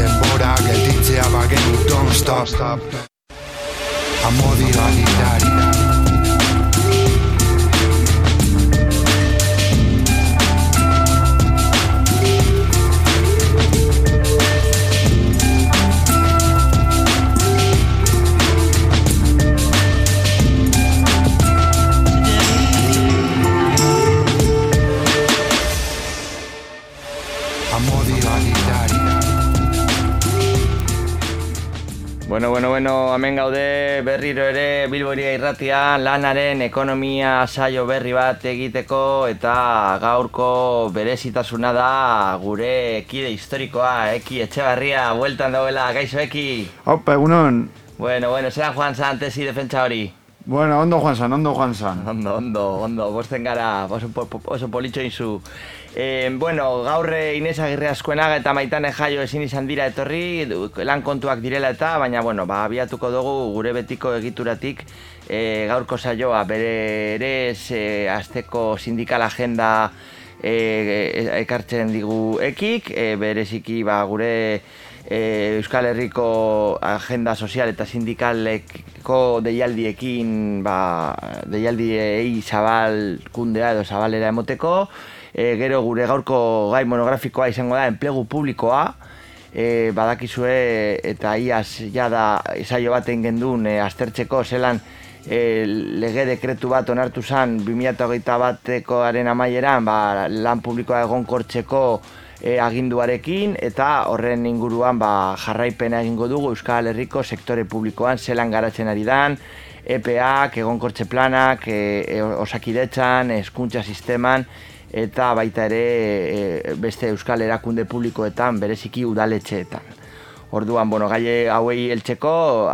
Denbora gelditzea bagen Don't stop, stop Bueno, bueno, bueno, hemen gaude berriro ere Bilboria irratia lanaren ekonomia saio berri bat egiteko eta gaurko berezitasuna da gure kide historikoa, Eki Etxebarria, bueltan dauela, gaixo Eki. Opa, egunon. Bueno, bueno, zelan joan zan tesi defentsa hori. Bueno, ondo joan zan, ondo joan zan. Ondo, ondo, ondo, bosten gara, oso, oso politxo inzu. Eh, bueno, gaur eh, Inez Agirre Azkuenaga eta Maitane Jaio ezin izan dira etorri, lan kontuak direla eta, baina, bueno, ba, abiatuko dugu gure betiko egituratik eh, gaurko saioa. Bere ere eh, azteko sindikal agenda eh, ekartzen digu ekik, eh, bereziki ba, gure e, Euskal Herriko agenda sozial eta sindikaleko deialdiekin ba, deialdiei zabalkundea edo zabalera emoteko e, gero gure gaurko gai monografikoa izango da enplegu publikoa. E, badakizue eta iaz jada saio baten gendun e, aztertzeko zelan e, lege dekretu bat onartu zen 2008 batekoaren amaieran ba, lan publikoa egonkortzeko e, aginduarekin eta horren inguruan ba, jarraipena egingo dugu Euskal Herriko sektore publikoan zelan garatzen ari dan, EPAak, egonkortze planak, e, e, osakidetzan, hezkuntza sisteman, eta baita ere e, beste Euskal Erakunde publikoetan, bereziki udaletxeetan. Orduan, bueno, gai hauei heltzeko,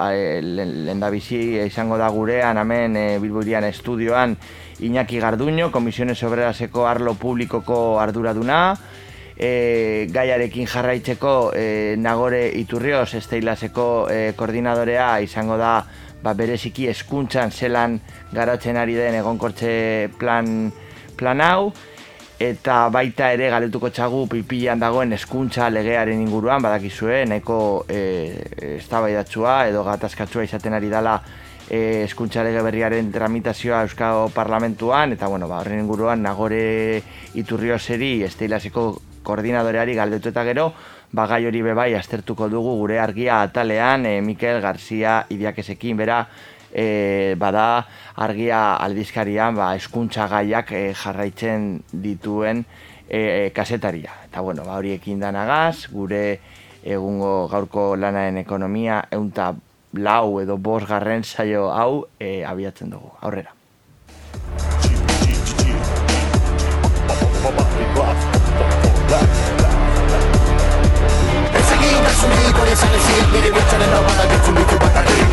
eh, lehendabizi izango da gurean, hemen e, Bilburian estudioan, Iñaki Garduño, Komisiones Obreraseko arlo publikoko arduraduna, e, gaiarekin jarraitzeko e, Nagore Iturrioz Esteilaseko e, koordinadorea izango da ba, bereziki hezkuntzan zelan garatzen ari den egonkortze plan, plan hau eta baita ere galetuko txagu pipilan dagoen hezkuntza legearen inguruan badakizue nahiko e, eztabaidatsua edo gatazkatsua izaten ari dala e, hezkuntza lege berriaren tramitazioa Euskal Parlamentuan. Eta bueno, ba, horren inguruan Nagore Iturriozeri Esteilaseko koordinadoreari galdetu eta gero ba, gai hori bebai aztertuko dugu gure argia atalean e, Mikel Garzia Idiakesekin bera e, bada argia aldizkarian ba, eskuntza gaiak e, jarraitzen dituen e, kasetaria. Eta bueno, ba, horiekin danagaz, gure egungo gaurko lanaren ekonomia eunta lau edo bos garren saio hau e, abiatzen dugu. Aurrera.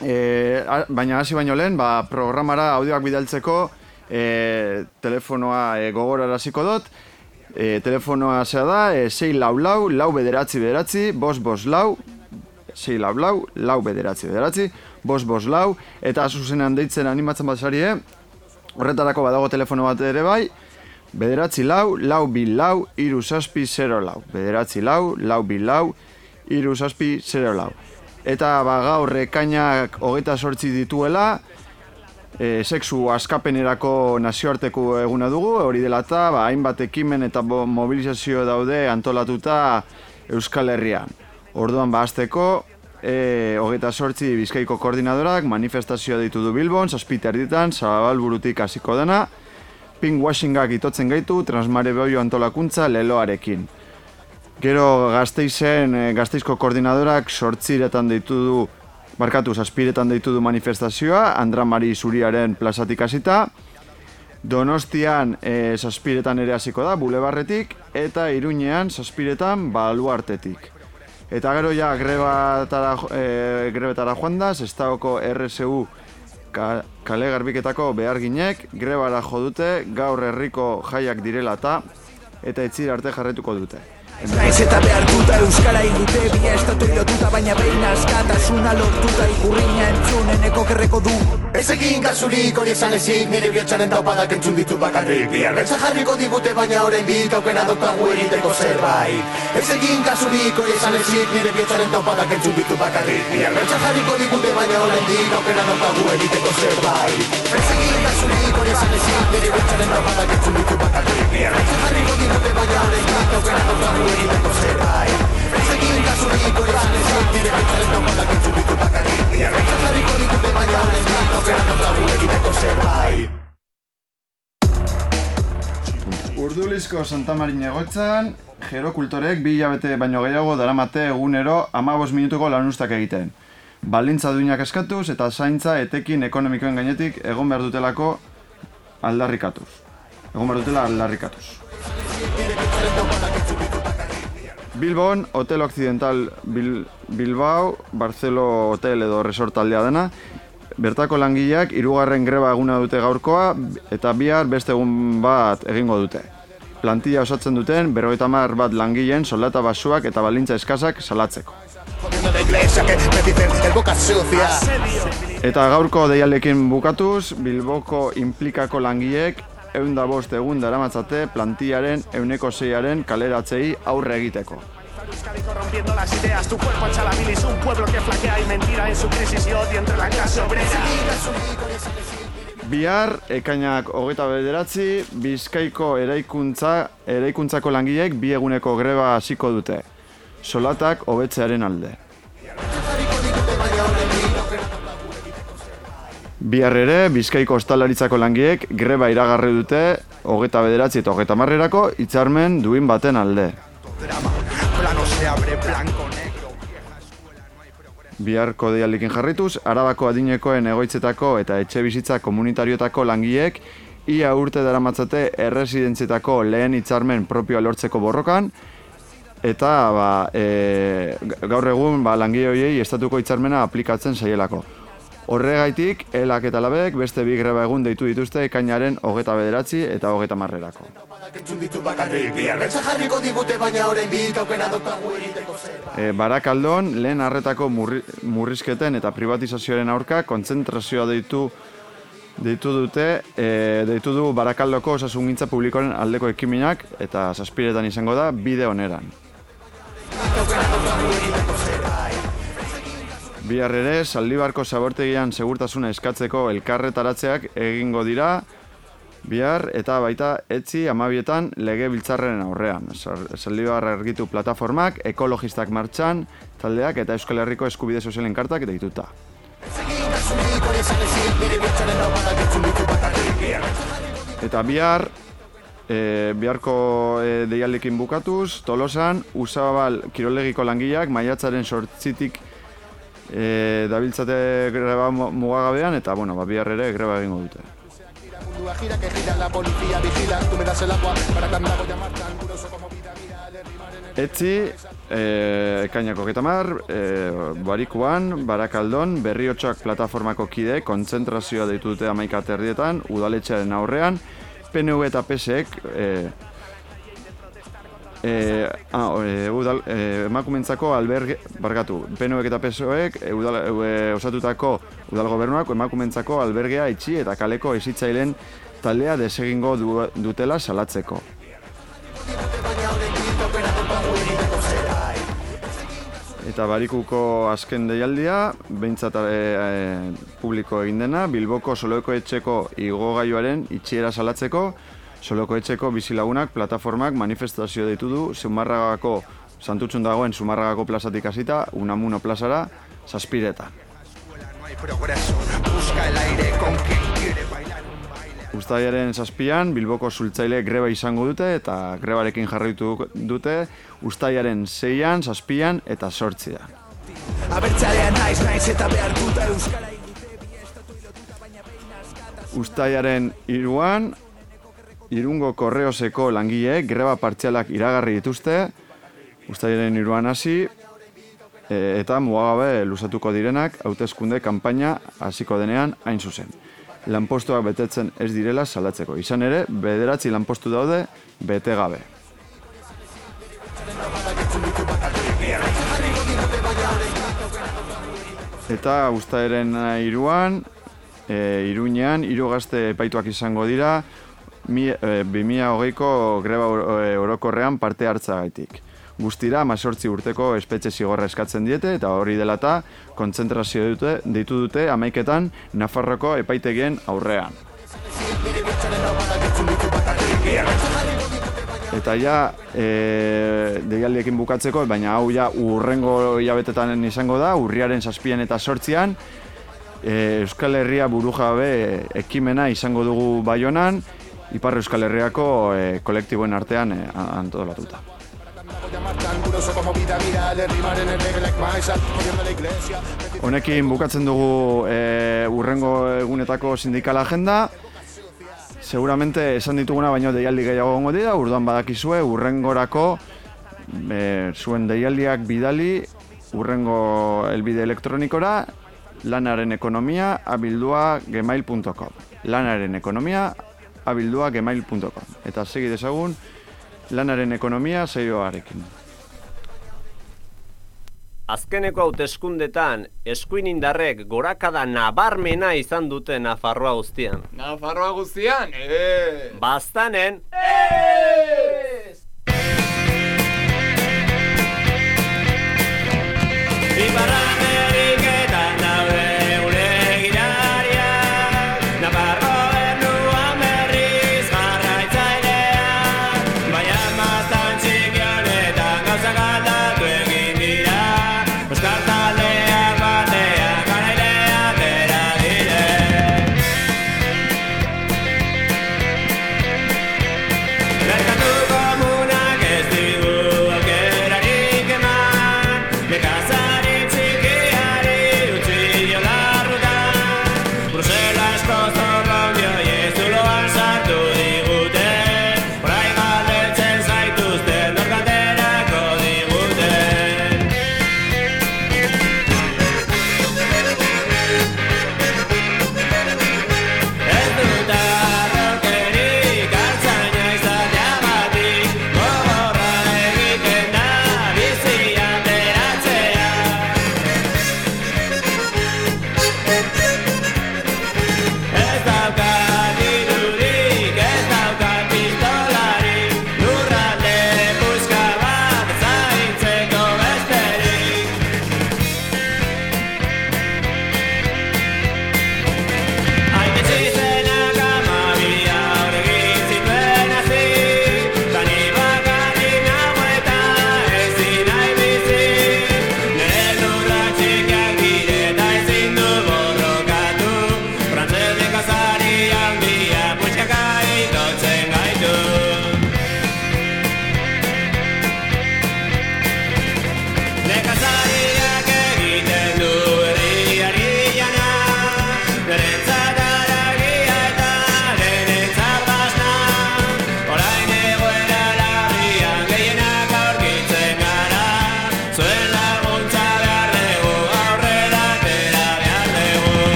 e, a- baina hasi baino lehen, ba, programara audioak bidaltzeko e, telefonoa e, gogoraraziko dut, e, telefonoa zea da, e, 6 lau lau, lau bederatzi bederatzi, bos bos lau, 6 lau lau, lau bederatzi bederatzi, bos bos lau, eta zuzenean deitzen animatzen bat zarie, horretarako badago telefono bat ere bai, Bederatzi lau, lau bi lau, iru zazpi, zero lau. Bederatzi lau, lau bi lau, iru zazpi, zero lau. Eta ba, gaur ekainak hogeita sortzi dituela, e, sexu askapenerako nazioarteko eguna dugu, hori dela eta ba, hainbat ekimen eta mobilizazio daude antolatuta Euskal Herrian. Orduan ba, azteko, e, hogeita sortzi bizkaiko koordinadorak manifestazioa deitu du Bilbon, zazpite erditan, zabalburutik hasiko dena, pinkwashingak itotzen gaitu, transmare antolakuntza leloarekin. Gero gazteizen, e, gazteizko koordinadorak sortziretan deitu du, barkatu, zazpiretan deitu du manifestazioa, Andra Mari Zuriaren plazatik hasita, Donostian e, zazpiretan ere hasiko da, bulebarretik, eta Iruñean zazpiretan baluartetik. Eta gero ja grebatara, e, grebetara joan da, zestaoko RSU ka, kale garbiketako beharginek, grebara jo dute, gaur herriko jaiak direla eta eta etzira arte jarretuko dute. Naiz eta behartuta euskara indute Bia estatu lotuta baina behin askatasuna lortuta Ikurriña entzunen eko kerreko du. Ez egin kasurik hori esan ezik Nire bihotxaren taupadak entzun ditu bakarrik. Bihar beltza jarriko digute baina orain bit Aukena daukagu egiteko zerbait. Ez egin kasurik hori esan ezik Nire bihotxaren taupadak entzun ditu bakarrik. Bihar beltza jarriko digute baina orain bit Aukena daukagu egiteko zerbait. Ez egin kasurik hori esan ezik Nire bihotxaren taupadak entzun ditu bakarrik. Bihar beltza jarriko digute baina orain bit Aukena daukagu egiteko zerbait Ez egin esan ezik Nire bihotxaren taupadak entzun ditu bakarrik Bihar beltza jarriko digute baina orain bit Aukena daukagu egiteko zerbait Urdulizko Santa Marin egoitzan, Jero Kultorek bi hilabete baino gehiago daramate egunero 15 minutuko lanustak egiten. Balintza duinak eskatuz eta zaintza etekin ekonomikoen gainetik egon behar dutelako aldarrikatuz. Egon behar dutela aldarrikatuz. Bilbon, Hotel Occidental Bil Bilbao, Barcelo Hotel edo Resort taldea dena, bertako langileak hirugarren greba eguna dute gaurkoa eta bihar beste egun bat egingo dute. Plantilla osatzen duten berrogeita hamar bat langileen soldata basuak eta balintza eskasak salatzeko. Eta gaurko deialekin bukatuz, Bilboko implikako langileek egun da bost egun daramatzate plantillaren euneko zeiaren kaleratzei aurre egiteko. Corrompiendo las ideas, tu cuerpo echa la un pueblo que flaquea y mentira en su crisis y odio entre la clase obrera. Bihar, ekainak hogeita bederatzi, Bizkaiko eraikuntza, eraikuntzako langileek bi eguneko greba hasiko dute. Solatak hobetzearen alde. Bihar ere, Bizkaiko ostalaritzako langileek greba iragarri dute hogeita bederatzi eta hogeita marrerako hitzarmen duin baten alde. Biharko deialdikin jarrituz, Arabako adinekoen egoitzetako eta etxe bizitza komunitarioetako langileek ia urte daramatzate erresidentzietako lehen hitzarmen propioa lortzeko borrokan, eta ba, e, gaur egun ba, langile horiei estatuko hitzarmena aplikatzen saielako. Horregaitik, elak eta labek beste bi greba egun deitu dituzte ekainaren hogeta bederatzi eta hogeta marrerako. E, Barakaldon, lehen arretako murri, murrizketen eta privatizazioaren aurka kontzentrazioa deitu deitu dute, e, deitu du Barakaldoko osasungintza publikoaren aldeko ekimenak eta zazpiretan izango da bide oneran. Bihar ere, Zaldibarko zabortegian segurtasuna eskatzeko elkarretaratzeak egingo dira, bihar eta baita etzi amabietan lege biltzarren aurrean. Zaldibar argitu plataformak, ekologistak martxan, taldeak eta Euskal Herriko eskubide sozialen kartak deituta. Eta bihar, e, biharko e, deialdekin bukatuz, Tolosan, Usabal kirolegiko langileak maiatzaren sortzitik e, dabiltzate greba mu- mugagabean, eta bueno, ba, bihar ere greba egingo dute. Etzi, e, ekainako getamar, e, barikuan, barakaldon, berriotxak plataformako kide, kontzentrazioa deitu dute amaika terdietan, udaletxearen aurrean, PNV eta PSek, e, e, ah, e, udal, e, emakumentzako alberge, bargatu, PNV eta PSOek e, udal, e, osatutako udal gobernuak emakumentzako albergea itxi eta kaleko ezitzailen taldea desegingo du, dutela salatzeko. Eta barikuko azken deialdia, behintzat e, publiko egin dena, Bilboko Soloko Etxeko igogailuaren itxiera salatzeko, Soloko Etxeko bizilagunak plataformak manifestazio deitu du Zumarragako, santutxun dagoen Zumarragako plazatik hasita, Unamuno plazara, zazpiretan. Baile. Uztailaren zazpian, Bilboko zultzaile greba izango dute eta grebarekin jarraitu dute Uztailaren zeian, zazpian eta sortzian. Abertzalean naiz naiz eta behartuta euskara baina behin askatasun Uztailaren iruan, irungo korreoseko langileek greba partzialak iragarri dituzte, Uztailaren iruan hasi, e, eta mugagabe luzatuko direnak hauteskunde kanpaina hasiko denean hain zuzen. Lanpostuak betetzen ez direla salatzeko. Izan ere, bederatzi lanpostu daude bete gabe. Eta ustaeren iruan, e, iruñean, hiru gazte epaituak izango dira, mi, e, 2008ko greba oro- e, orokorrean parte hartzagaitik. Guztira, amazortzi urteko espetxe zigorra eskatzen diete, eta hori dela eta kontzentrazio dute, deitu dute amaiketan Nafarroko epaitegien aurrean. Eta ja, e, deialdiekin bukatzeko, baina hau ja urrengo hilabetetan izango da, urriaren zazpian eta sortzian, e, Euskal Herria burujabe ekimena izango dugu Baionan, Ipar Euskal Herriako e, kolektiboen artean e, antolatuta. Honekin bukatzen dugu e, urrengo egunetako sindikal agenda. Seguramente esan dituguna baino deialdi gehiago gongo dira, urduan badakizue urrengorako e, zuen deialdiak bidali urrengo elbide elektronikora lanaren ekonomia abildua gmail.com lanaren ekonomia abildua gmail.com eta segi dezagun lanaren ekonomia zeioarekin. Azkeneko hauteskundetan eskuin indarrek gorakada nabarmena izan dute Nafarroa guztian. Nafarroa guztian, eh! Bastanen, Iparrameriketan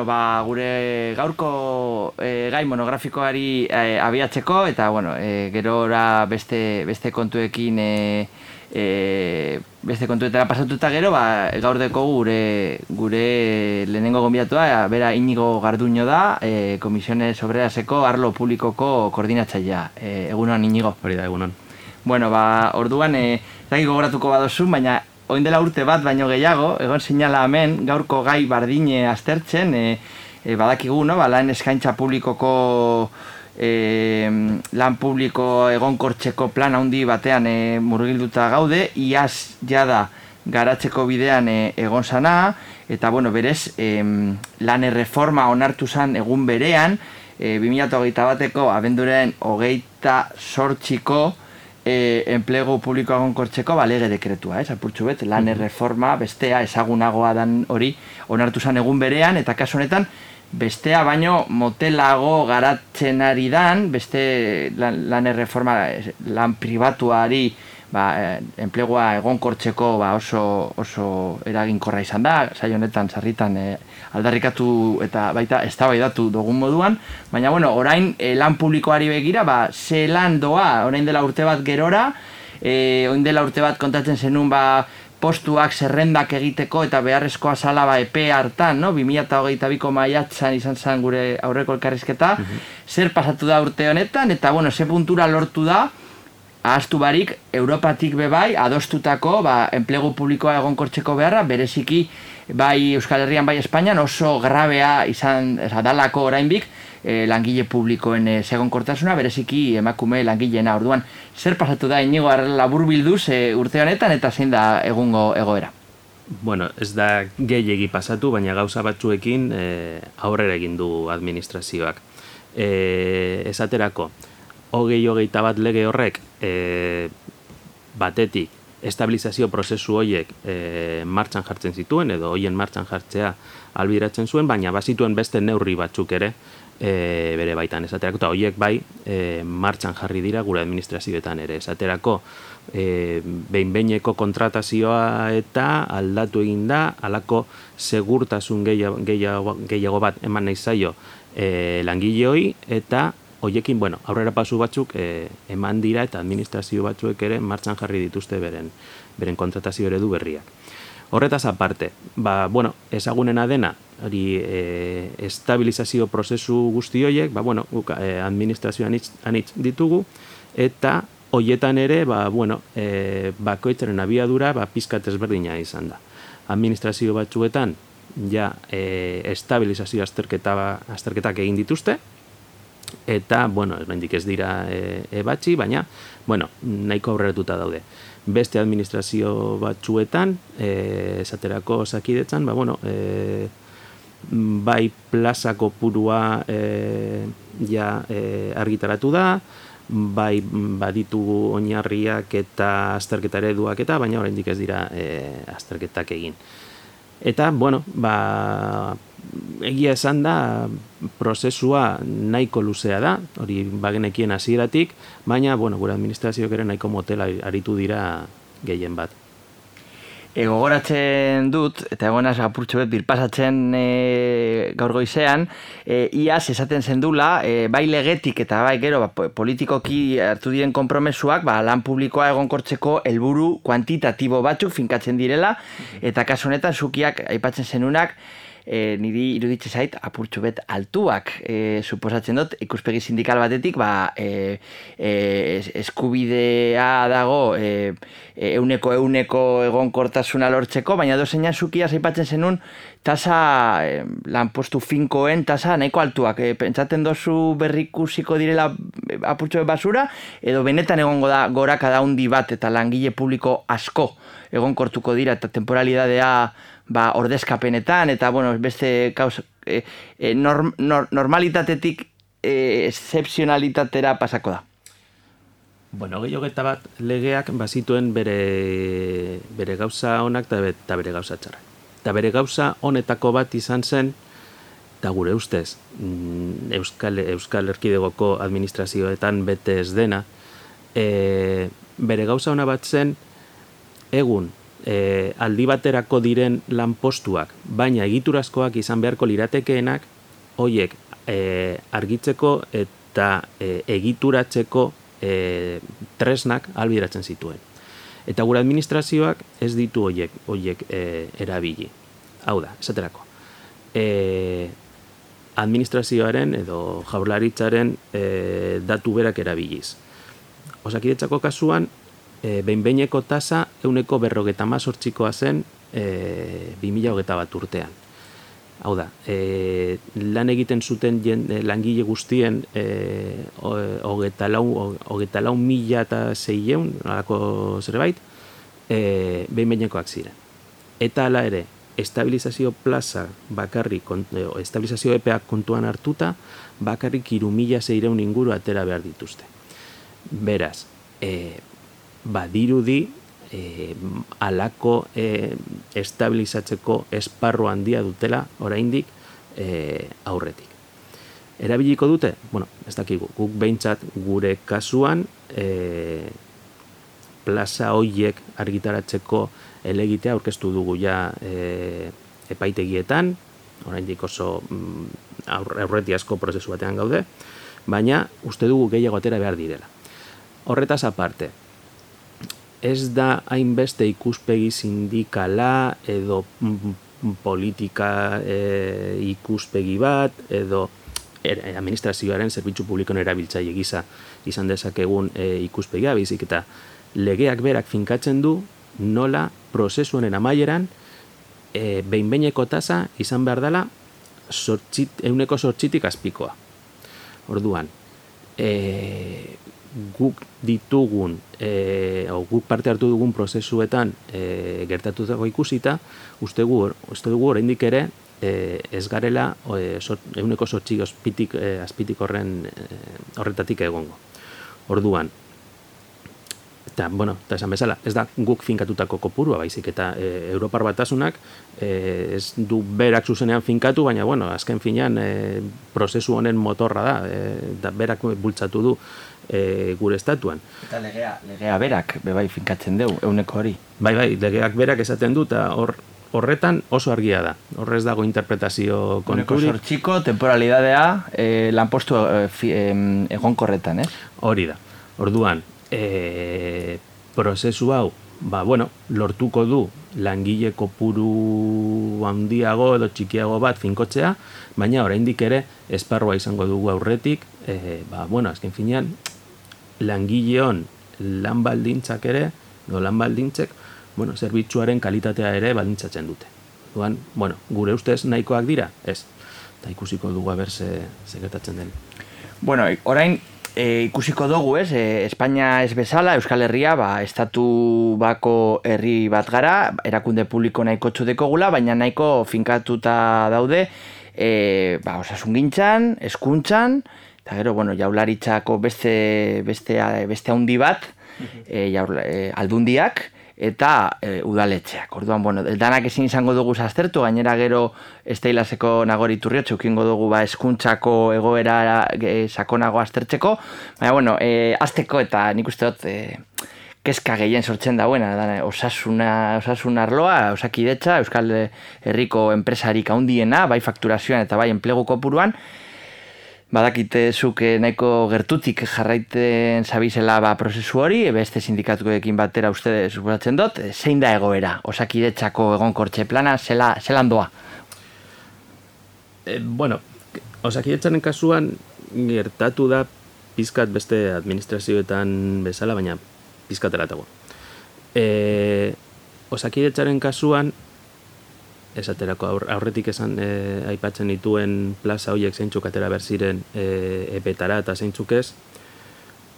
Bueno, ba, gure gaurko e, gai monografikoari e, abiatzeko eta bueno, e, gerora beste, beste kontuekin e, e, beste kontuetara pasatuta gero, ba, gaur deko gure, gure lehenengo gombiatua, bera inigo garduño da, e, komisiones obreraseko arlo publikoko koordinatzailea. E, egunon inigo. Hori da, egunon. Bueno, ba, orduan, e, zaki gogoratuko badozu, baina oin dela urte bat baino gehiago, egon sinala hemen, gaurko gai bardine aztertzen, e, e, badakigu, no? ba, lan eskaintza publikoko e, lan publiko egonkortzeko plan handi batean e, murgilduta gaude, iaz jada garatzeko bidean e, egon sana, eta bueno, berez, e, lan erreforma onartu zan egun berean, e, 2008 bateko abenduren hogeita sortxiko e, enplegu publiko egonkortzeko balege dekretua, ez, apurtxu bet, lan erreforma bestea ezagunagoa dan hori onartu zan egun berean, eta kasu honetan, bestea baino motelago garatzen ari dan, beste lan, lan erreforma lan pribatuari ba, eh, enplegua egonkortzeko ba, oso, oso eraginkorra izan da, saio honetan sarritan eh, aldarrikatu eta baita eztabaidatu dugun moduan, baina bueno, orain eh, lan publikoari begira, ba, ze lan doa, orain dela urte bat gerora, eh, orain dela urte bat kontatzen zenun ba, postuak zerrendak egiteko eta beharrezkoa zala ba epe hartan, no? 2008ko maiatzan izan zen gure aurreko elkarrizketa, zer pasatu da urte honetan, eta bueno, ze puntura lortu da, ahaztu barik, Europatik bebai, adostutako, ba, enplegu publikoa egonkortzeko beharra, bereziki, bai Euskal Herrian, bai Espainian, oso grabea izan, dalako orainbik, e, langile publikoen e, segonkortasuna, bereziki emakume langileena orduan. Zer pasatu da inigo labur bilduz e, urte honetan eta zein da egungo egoera? Bueno, ez da gehiegi pasatu, baina gauza batzuekin e, aurrera egin du administrazioak. E, esaterako, hogei hogeita bat lege horrek e, batetik estabilizazio prozesu horiek e, martxan jartzen zituen edo hoien martxan jartzea albiratzen zuen, baina bazituen beste neurri batzuk ere e, bere baitan esaterako, eta horiek bai e, martxan jarri dira gure administrazioetan ere. Esaterako e, behin-beineko kontratazioa eta aldatu egin da alako segurtasun gehiago, gehiago, gehiago bat eman nahi zaio e, langileoi eta hoiekin, bueno, aurrera pasu batzuk e, eman dira eta administrazio batzuek ere martxan jarri dituzte beren, beren kontratazio eredu berriak. Horretaz aparte, ba, bueno, ezagunena dena, hori e, estabilizazio prozesu guzti horiek, ba, bueno, guk, e, administrazioan anitz ditugu, eta hoietan ere, ba, bueno, e, bakoitzaren abiadura, ba, pizkat ezberdina izan da. Administrazio batzuetan, ja, e, estabilizazio azterketa, azterketak egin dituzte, eta, bueno, ez ez dira e, ebatzi, baina, bueno, nahiko aurreretuta daude beste administrazio batzuetan, e, esaterako sakidetzan, ba, bueno, e, bai plazako purua e, ja e, argitaratu da, bai baditugu oinarriak eta azterketa ereduak eta baina oraindik ez dira e, azterketak egin. Eta, bueno, ba, egia esan da, prozesua nahiko luzea da, hori bagenekien hasieratik, baina, bueno, gure administrazioak ere nahiko motela aritu dira gehien bat. Ego goratzen dut, eta egonaz apurtxo bet birpasatzen e, gaur goizean, e, iaz esaten zendula, e, bai legetik eta bai gero ba, politikoki hartu diren konpromesuak, ba, lan publikoa egonkortzeko helburu kuantitatibo batzuk finkatzen direla, eta kasu honetan zukiak aipatzen zenunak, e, niri iruditze zait apurtxu bet altuak e, suposatzen dut ikuspegi sindikal batetik ba, e, e, eskubidea dago e, euneko euneko egonkortasuna lortzeko baina dozeina zukia zaipatzen zenun tasa e, lanpostu finkoen tasa nahiko altuak. E, pentsaten dozu berrikusiko direla apurtxo bet basura edo benetan egongo da goraka daundi bat eta langile publiko asko egonkortuko dira eta temporalidadea ba, ordezkapenetan, eta, bueno, beste kaus, e, e, norm, normalitatetik e, excepzionalitatera pasako da. Bueno, gehiageta bat legeak bazituen bere, bere gauza honak eta bere gauza txarrak. Eta bere gauza honetako bat izan zen, eta gure ustez, mm, Euskal, Euskal Erkidegoko administrazioetan bete ez dena, e, bere gauza hona bat zen, egun e, aldi baterako diren lanpostuak, baina egiturazkoak izan beharko liratekeenak, hoiek e, argitzeko eta e, egituratzeko e, tresnak albiratzen zituen. Eta gure administrazioak ez ditu hoiek, hoiek e, erabili. Hau da, esaterako. E, administrazioaren edo jaurlaritzaren e, datu berak erabiliz. Osakidetzako kasuan, e, behinbeineko tasa euneko berrogeta mazortzikoa zen e, 2008 bat urtean. Hau da, e, lan egiten zuten jen, langile guztien e, hogeta lau, mila eta zeieun, nolako zerbait, e, behinbeinekoak ziren. Eta ala ere, estabilizazio plaza bakarrik, estabilizazio epeak kontuan hartuta, bakarrik iru mila zeireun inguru atera behar dituzte. Beraz, e, badirudi e, alako e, estabilizatzeko esparro handia dutela oraindik e, aurretik. Erabiliko dute? Bueno, ez dakigu, guk behintzat gure kasuan e, plaza hoiek argitaratzeko elegitea aurkeztu dugu ja e, epaitegietan, oraindik oso mm, aurreti asko prozesu batean gaude, baina uste dugu gehiago atera behar direla. Horretaz aparte, ez da hainbeste ikuspegi sindikala edo politika e, ikuspegi bat edo er, administrazioaren zerbitzu publikoen erabiltzaile gisa izan dezakegun e, ikuspegia bizik eta legeak berak finkatzen du nola prozesu honen amaieran e, behinbeineko tasa izan behar dela sortzit, euneko sortzitik azpikoa. Orduan, e, guk ditugun e, o, guk parte hartu dugun prozesuetan e, gertatu dago ikusita uste gu uste dugu oraindik ere e, ez garela e, euneko sortzi azpitik, e, azpitik horren e, horretatik egongo. Orduan eta, bueno, eta esan bezala, ez da guk finkatutako kopurua baizik, eta e, Europar batasunak e, ez du berak zuzenean finkatu, baina, bueno, azken finean e, prozesu honen motorra da, e, da berak bultzatu du e, gure estatuan. Eta legea, legea berak, bebai finkatzen dugu, euneko hori. Bai, bai, legeak berak esaten du, eta hor, horretan oso argia da. Horrez dago interpretazio konturi. Uneko sortxiko, temporalidadea, e, lanpostu e, egonkorretan, ez? Hori da. Orduan, e, prozesu hau, ba, bueno, lortuko du langile kopuru handiago edo txikiago bat finkotzea, baina oraindik ere esparroa izango dugu aurretik, e, ba, bueno, azken finean, langileon lan baldintzak ere, edo lan baldintzek, bueno, zerbitzuaren kalitatea ere baldintzatzen dute. Duan, bueno, gure ustez nahikoak dira, ez. Eta ikusiko dugu haber ze, ze gertatzen den. Bueno, orain e, ikusiko dugu, ez, e, Espainia ez bezala, Euskal Herria, ba, estatu bako herri bat gara, erakunde publiko nahiko txudeko gula, baina nahiko finkatuta daude, e, ba, osasun gintzan, eskuntzan, eta gero, bueno, jaularitzako beste, beste, beste handi bat, e, jaula, e, aldundiak, eta e, udaletxeak. Orduan, bueno, danak ezin izango dugu zaztertu, gainera gero esteilaseko nagori turriotxe, ukingo dugu ba, eskuntzako egoera e, sakonago aztertzeko. Baina, bueno, e, azteko eta nik uste dut, e, keska gehien sortzen dauena, da, osasuna, osasun arloa, osakidetza, Euskal Herriko enpresarik handiena, bai fakturazioan eta bai enplegu kopuruan, badakite zuke nahiko gertutik jarraiten zabizela ba prozesu hori, beste sindikatuekin batera uste suposatzen dut, zein da egoera, osakidetzako egonkortxe plana, zela, zelan doa? E, bueno, osakidetzaren kasuan gertatu da pizkat beste administrazioetan bezala, baina pizkat eratago. E, osakidetzaren kasuan, esaterako aurretik esan e, aipatzen dituen plaza horiek zeintzuk atera berziren e, epetara eta zeintzuk ez,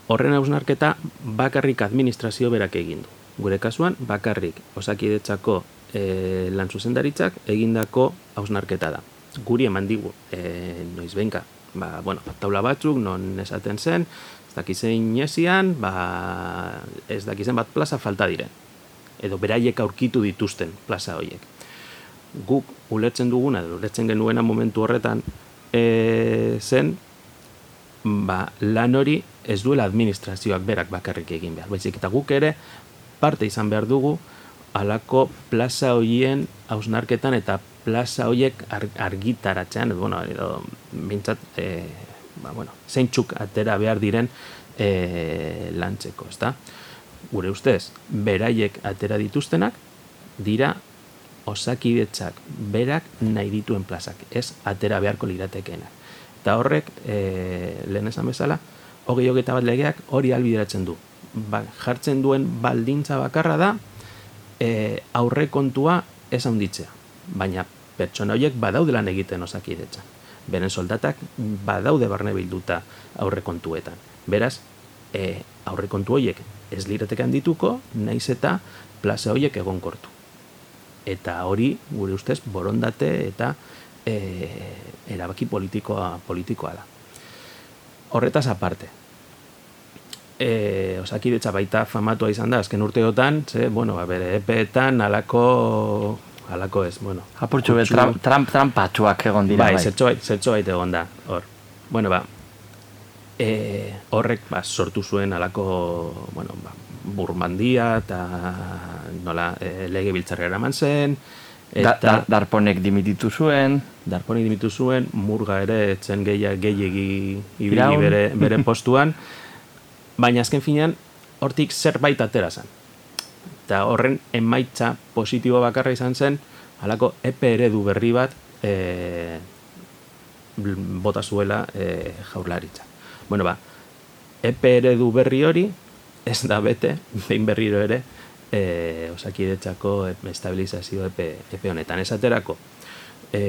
horren hausnarketa bakarrik administrazio berak egin du. Gure kasuan, bakarrik osakidetzako e, lan zuzendaritzak egindako hausnarketa da. Guri eman digu, e, noiz benka, ba, bueno, taula batzuk, non esaten zen, ez dakizein esian, ba, ez dakizen bat plaza falta diren. Edo beraiek aurkitu dituzten plaza horiek guk ulertzen duguna, ulertzen genuena momentu horretan, e, zen, ba, lan hori ez duela administrazioak berak bakarrik egin behar. Baizik eta guk ere parte izan behar dugu alako plaza hoien hausnarketan eta plaza hoiek ar, argitaratzean, bueno, edo, bintzat, e, ba, bueno, zeintzuk atera behar diren e, lantzeko, ezta? Gure ustez, beraiek atera dituztenak, dira osakidetzak berak nahi dituen plazak, ez atera beharko liratekeena. Eta horrek, e, lehen esan bezala, hogei hogeita bat legeak hori albideratzen du. Ba, jartzen duen baldintza bakarra da, e, aurre kontua ez handitzea. Baina pertsona horiek badaude lan egiten osakidetza. Beren soldatak badaude barne bilduta aurre kontuetan. Beraz, e, aurre kontu horiek ez lirateke handituko, naiz eta plaza horiek egonkortu eta hori gure ustez borondate eta e, erabaki politikoa politikoa da. Horretaz aparte. Eh, osakidetza baita famatua izan da azken urteotan, ze bueno, ba bere epeetan alako alako ez, bueno, apurtxo be tramp tramp trampatxuak egon dira bai. Bai, zertxo bait, zertxo bait egon da. Hor. Bueno, ba, e, horrek ba, sortu zuen alako, bueno, ba, burmandia eta nola e, lege biltzarra eraman zen. Eta, da, darponek dimititu zuen. Darponek dimititu zuen, murga ere etzen gehiak gehiagi ibili bere, bere postuan. Baina azken finean, hortik zerbait atera zen. Eta horren emaitza positibo bakarra izan zen, halako epe eredu berri bat e, bota zuela e, jaurlaritza. Bueno ba, epe eredu berri hori, ez da bete, behin berriro ere, e, osakidetzako estabilizazio epe, epe honetan. Ez aterako, e,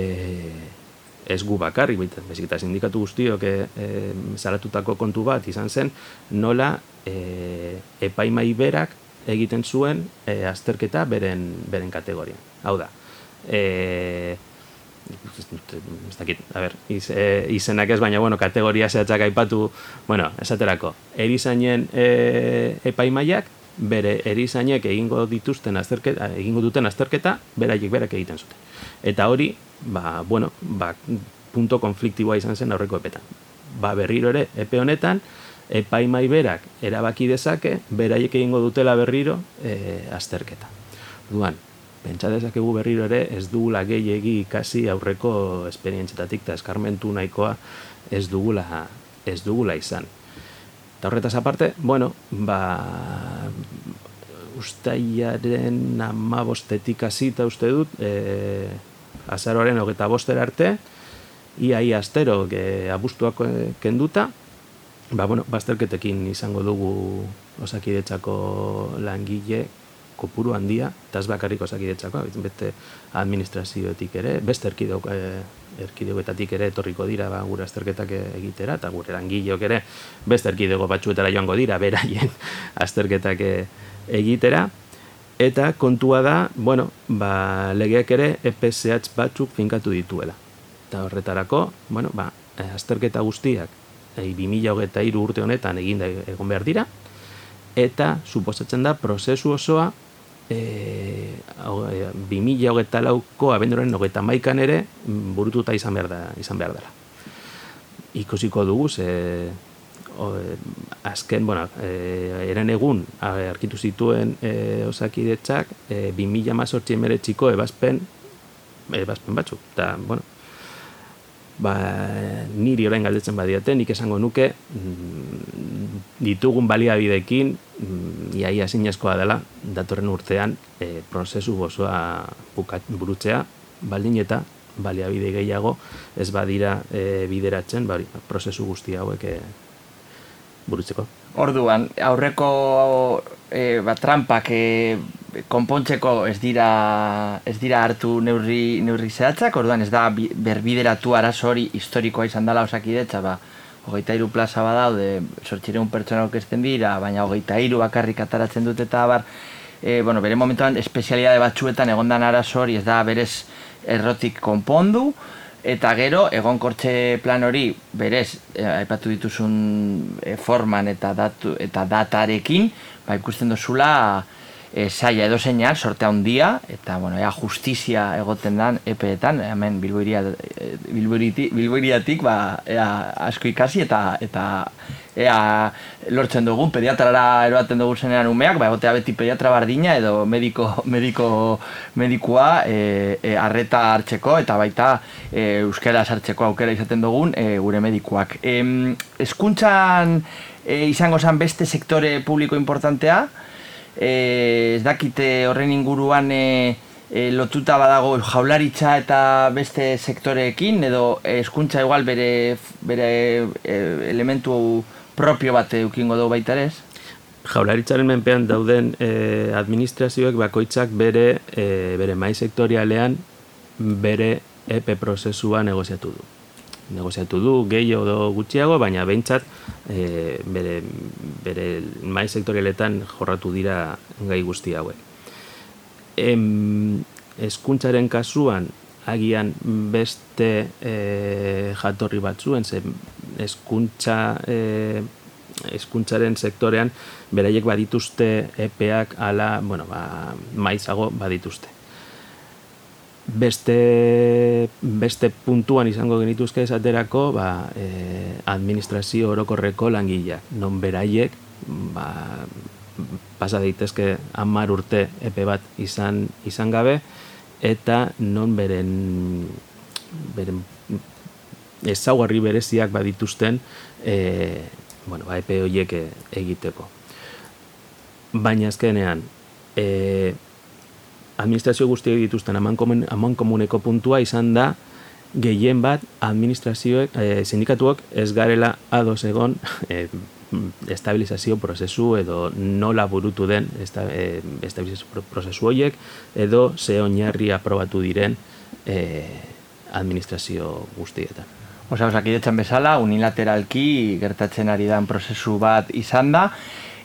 ez gu bakarrik, bezik eta sindikatu guztiok e, e, zaratutako kontu bat izan zen, nola e, epaimai berak egiten zuen e, azterketa beren, beren kategoria. Hau da, e, ez dakit, a ber, iz, e, izenak ez, baina, bueno, kategoria zehatzak aipatu, bueno, esaterako, erizainen e, epaimaiak, bere erizainek egingo dituzten azterketa, egingo duten azterketa, beraiek berak egiten zuten. Eta hori, ba, bueno, ba, punto konfliktiboa izan zen aurreko epetan. Ba, berriro ere, epe honetan, epaimai berak erabaki dezake, beraiek egingo dutela berriro e, azterketa. Duan, pentsa dezakegu berriro ere ez dugula gehiegi ikasi aurreko esperientzetatik eta eskarmentu nahikoa ez dugula, ez dugula izan. Eta horretaz aparte, bueno, ba, ustaiaren amabostetik azita uste dut, e, azaroaren hogeta bostera arte, ia ia astero ge, abustuak kenduta, ba, bueno, bazterketekin izango dugu osakidetzako langile kopuru handia, eta ez bakarrik osakidetzako, beste administrazioetik ere, beste erkidok, e, erkidegoetatik ere etorriko dira ba, gure azterketak egitera, eta gure langileok ere beste erkidego batzuetara joango dira, beraien azterketak egitera. Eta kontua da, bueno, ba, legeak ere EPSH batzuk finkatu dituela. Eta horretarako, bueno, ba, azterketa guztiak, e, 2008 urte honetan eginda egon behar dira, eta suposatzen da prozesu osoa e, hogeta lauko abenduren hogeta maikan ere burututa izan behar, da, izan behar dela. Ikusiko dugu, ze, o, azken, bueno, e, eren egun arkitu zituen e, osakidetzak e, bi mila mazortzi emeretxiko ebazpen, ebazpen batzuk. Eta, bueno, ba, niri orain galdetzen badiate, nik esango nuke mm, ditugun baliabidekin mm, iaia zinezkoa dela datorren urtean e, prozesu gozoa burutzea baldin eta baliabide gehiago ez badira e, bideratzen bari, prozesu guzti hauek e, burutzeko. Orduan, aurreko e, ba, trampak e, konpontzeko ez dira ez dira hartu neurri neurri zehatzak, orduan ez da berbideratu arazo hori historikoa izan dela osakidetza, ba hogeita hiru plaza badaude, sortxireun pertsona okezten dira, baina hogeita hiru bakarrik ataratzen dute eta bar, e, bueno, bere momentuan espezialidade batzuetan egondan arazo hori ez da berez errotik konpondu, eta gero egonkortze plan hori berez e, aipatu dituzun e, forman eta datu eta datarekin, ba ikusten dozula, e, saia edo zeinan, sortea handia eta bueno, ea justizia egoten dan epeetan, hemen bilboiria, bilboiriatik, ba, ea asko ikasi eta eta ea lortzen dugun, pediatrara eroaten dugun zenean umeak, ba, egotea beti pediatra bardina edo mediko, mediko, medikua e, e, arreta hartzeko eta baita e, euskara sartzeko aukera izaten dugun e, gure medikuak. E, eskuntzan e, izango zen beste sektore publiko importantea, e, ez dakite horren inguruan e, e, lotuta badago jaularitza eta beste sektoreekin edo eskuntza igual bere, bere e, elementu propio bat eukingo dugu baita ere Jaularitzaren menpean dauden e, administrazioek bakoitzak bere e, bere mai sektorialean bere EP prozesua negoziatu du. Negoziatu du gehiago edo gutxiago, baina behintzat e, bere, bere mai sektorialetan jorratu dira gai guzti hauek. Em, eskuntzaren kasuan agian beste e, jatorri batzuen, ze eskuntza e, eskuntzaren sektorean beraiek badituzte epeak ala, bueno, ba, maizago badituzte. Beste, beste puntuan izango genituzke esaterako ba, e, administrazio orokorreko langila, non beraiek ba, pasa daitezke hamar urte epe bat izan izan gabe eta non beren beren ezaugarri bereziak badituzten e, bueno, ba, epe horiek egiteko. Baina azkenean, e, administrazio guztiak dituzten aman, komun, aman komuneko puntua izan da gehien bat administrazioek, e, sindikatuak ez garela ados egon e, estabilizazio prozesu edo nola burutu den e, estabilizazio prozesu horiek edo ze oinarri aprobatu diren e, administrazio guztietan. Osa, osakidetzen bezala, unilateralki gertatzen ari dan prozesu bat izan da.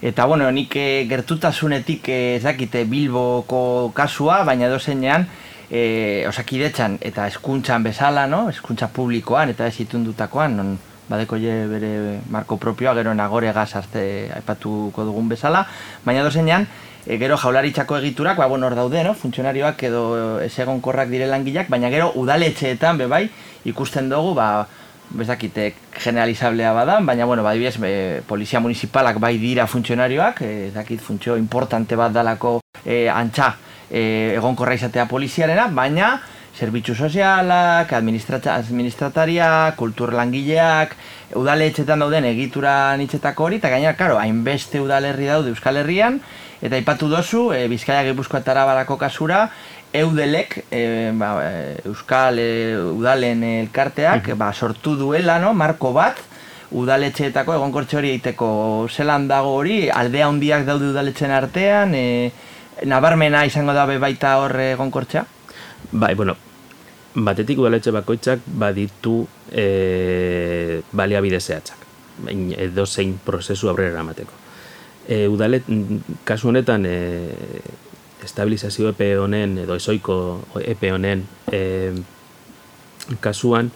Eta, bueno, nik eh, gertutasunetik eh, ez dakite Bilboko kasua, baina dozenean, e, osakidetzan eta eskuntzan bezala, no? eskuntza publikoan eta ez itundutakoan, non badeko je bere marko propioa, gero nagore gazazte aipatuko dugun bezala, baina dozenean, e, gero jaularitzako egiturak, ba, bueno, hor daude, no? funtzionarioak edo ez egon korrak dire langileak, baina gero udaletxeetan, bebai, ikusten dugu, ba, bezakite generalizablea badan, baina, bueno, badibidez, e, polizia municipalak bai dira funtzionarioak, e, ez dakit funtzio importante bat dalako e, antxa e, egonkorra izatea poliziarena, baina zerbitzu sozialak, administrataria, kultur langileak, udaletxetan dauden egitura nitzetako hori, eta gainera, karo, hainbeste udalerri daude Euskal Herrian, eta ipatu dozu, e, Bizkaia Gipuzkoa eta Arabarako kasura, eudelek e, ba, euskal e, udalen elkarteak ba, sortu duela no? marko bat udaletxeetako egonkortxe hori egiteko zelan dago hori aldea handiak daude udaletxen artean e, nabarmena izango dabe baita horre egonkortxea? Bai, bueno, batetik udaletxe bakoitzak baditu e, baliabide zehatzak edo zein prozesu aurrera eramateko. E, udalet, kasu honetan, e, estabilizazio epe honen edo ezoiko epe honen e, kasuan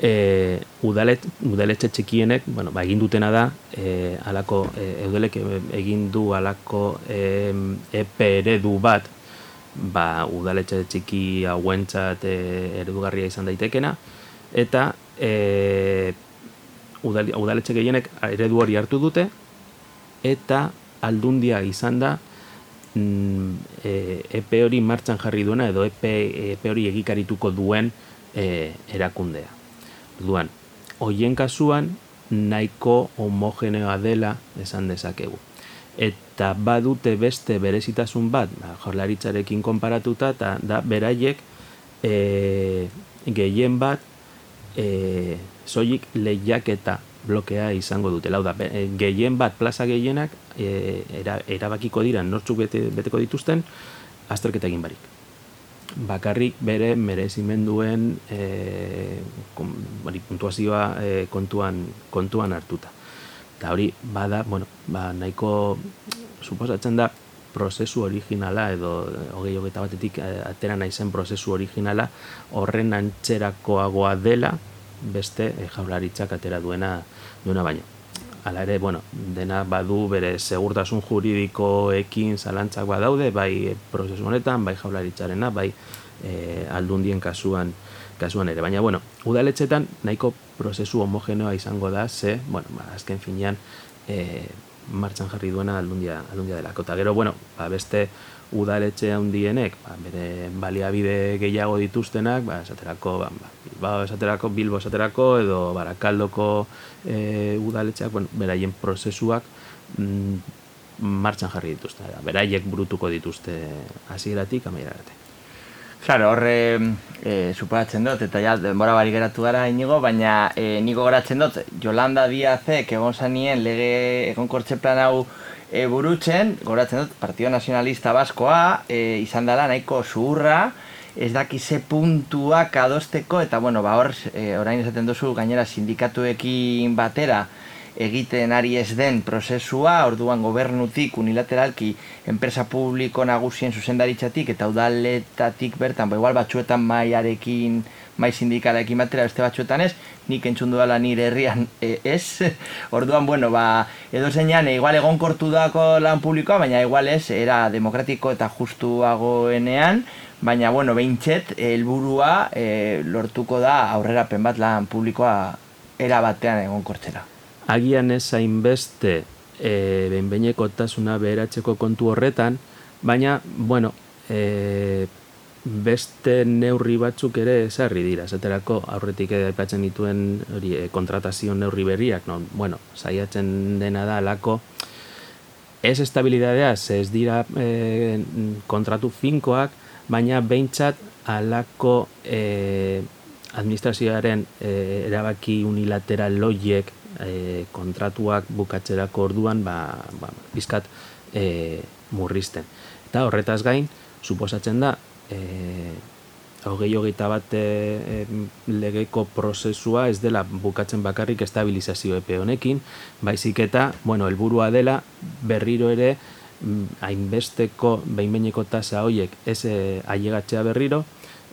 e, udalet, udaletxe txikienek bueno, ba, egin dutena da e, alako, e, eudelek egin du alako e, epe eredu bat ba, udaletxe txiki hauentzat e, eredugarria izan daitekena eta e, udaletxe gehienek eredu hori hartu dute eta aldundia izan da epe hori martxan jarri duena edo epe, epe hori egikarituko duen e, erakundea. Duan, hoien kasuan nahiko homogeneoa dela esan dezakegu. Eta badute beste berezitasun bat, ba, jorlaritzarekin konparatuta, eta da beraiek e, gehien bat e, soilik lehiaketa blokea izango dute. Lau da, eh, gehien bat, plaza gehienak, e, erabakiko dira nortzuk bete, beteko dituzten, azterketa egin barik. Bakarrik bere merezimenduen e, kon, puntuazioa e, kontuan, kontuan hartuta. Eta hori, bada, bueno, ba, nahiko, suposatzen da, prozesu originala edo hogei hogeita batetik atera naizen prozesu originala horren antzerakoagoa dela beste e, jaularitzak atera duena duena baino. Hala ere, bueno, dena badu bere segurtasun juridikoekin zalantzak badaude, bai prozesu honetan, bai jaularitzarena, bai e, aldundien kasuan kasuan ere. Baina, bueno, udaletxetan nahiko prozesu homogeneoa izango da, ze, bueno, ba, azken finean, e, martxan jarri duena aldundia, aldundia delako. Eta gero, bueno, ba, beste udaletxe handienek, ba, bere baliabide gehiago dituztenak, ba, esaterako, ba, ba, esaterako, Bilbo esaterako, edo Barakaldoko e, udaletxeak, bueno, beraien prozesuak mm, martxan jarri dituzte. Beraiek burutuko dituzte hasieratik amaiera Claro, horre e, superatzen dut, eta ja, denbora bari geratu gara inigo, baina e, niko geratzen dut, Jolanda Diazek egon zanien lege egon kortxe plan hau e, burutzen, goratzen dut, Partido Nacionalista Baskoa, e, izan dela nahiko zuhurra, ez daki ze puntuak adosteko, eta bueno, ba hor, e, orain esaten duzu, gainera sindikatuekin batera, egiten ari ez den prozesua, orduan gobernutik unilateralki enpresa publiko nagusien zuzendaritzatik eta udaletatik bertan, ba, igual batzuetan maiarekin, mai sindikalekin batera, beste batzuetan ez, nik entzun duela nire herrian e, ez. Orduan, bueno, ba, edo zeinan, igual egon kortu dako lan publikoa, baina igual ez, era demokratiko eta justuagoenean, baina, bueno, behintxet, helburua e, lortuko da aurrera bat lan publikoa era batean egon kortzera agian ez hainbeste e, benbeineko tasuna beheratzeko kontu horretan, baina, bueno, e, beste neurri batzuk ere esarri dira, esaterako aurretik aipatzen dituen hori, e, kontratazio neurri berriak, no? bueno, saiatzen dena da alako, ez estabilidadea, ez dira e, kontratu finkoak, baina behintzat alako e, administrazioaren e, erabaki unilateral loiek e, kontratuak bukatzerako orduan ba, ba, bizkat e, murrizten. Eta horretaz gain, suposatzen da, e, hogei hogeita bat e, legeko prozesua ez dela bukatzen bakarrik estabilizazio epe honekin, baizik eta, bueno, helburua dela berriro ere mm, hainbesteko behinbeineko tasa hoiek ez e, ailegatzea berriro,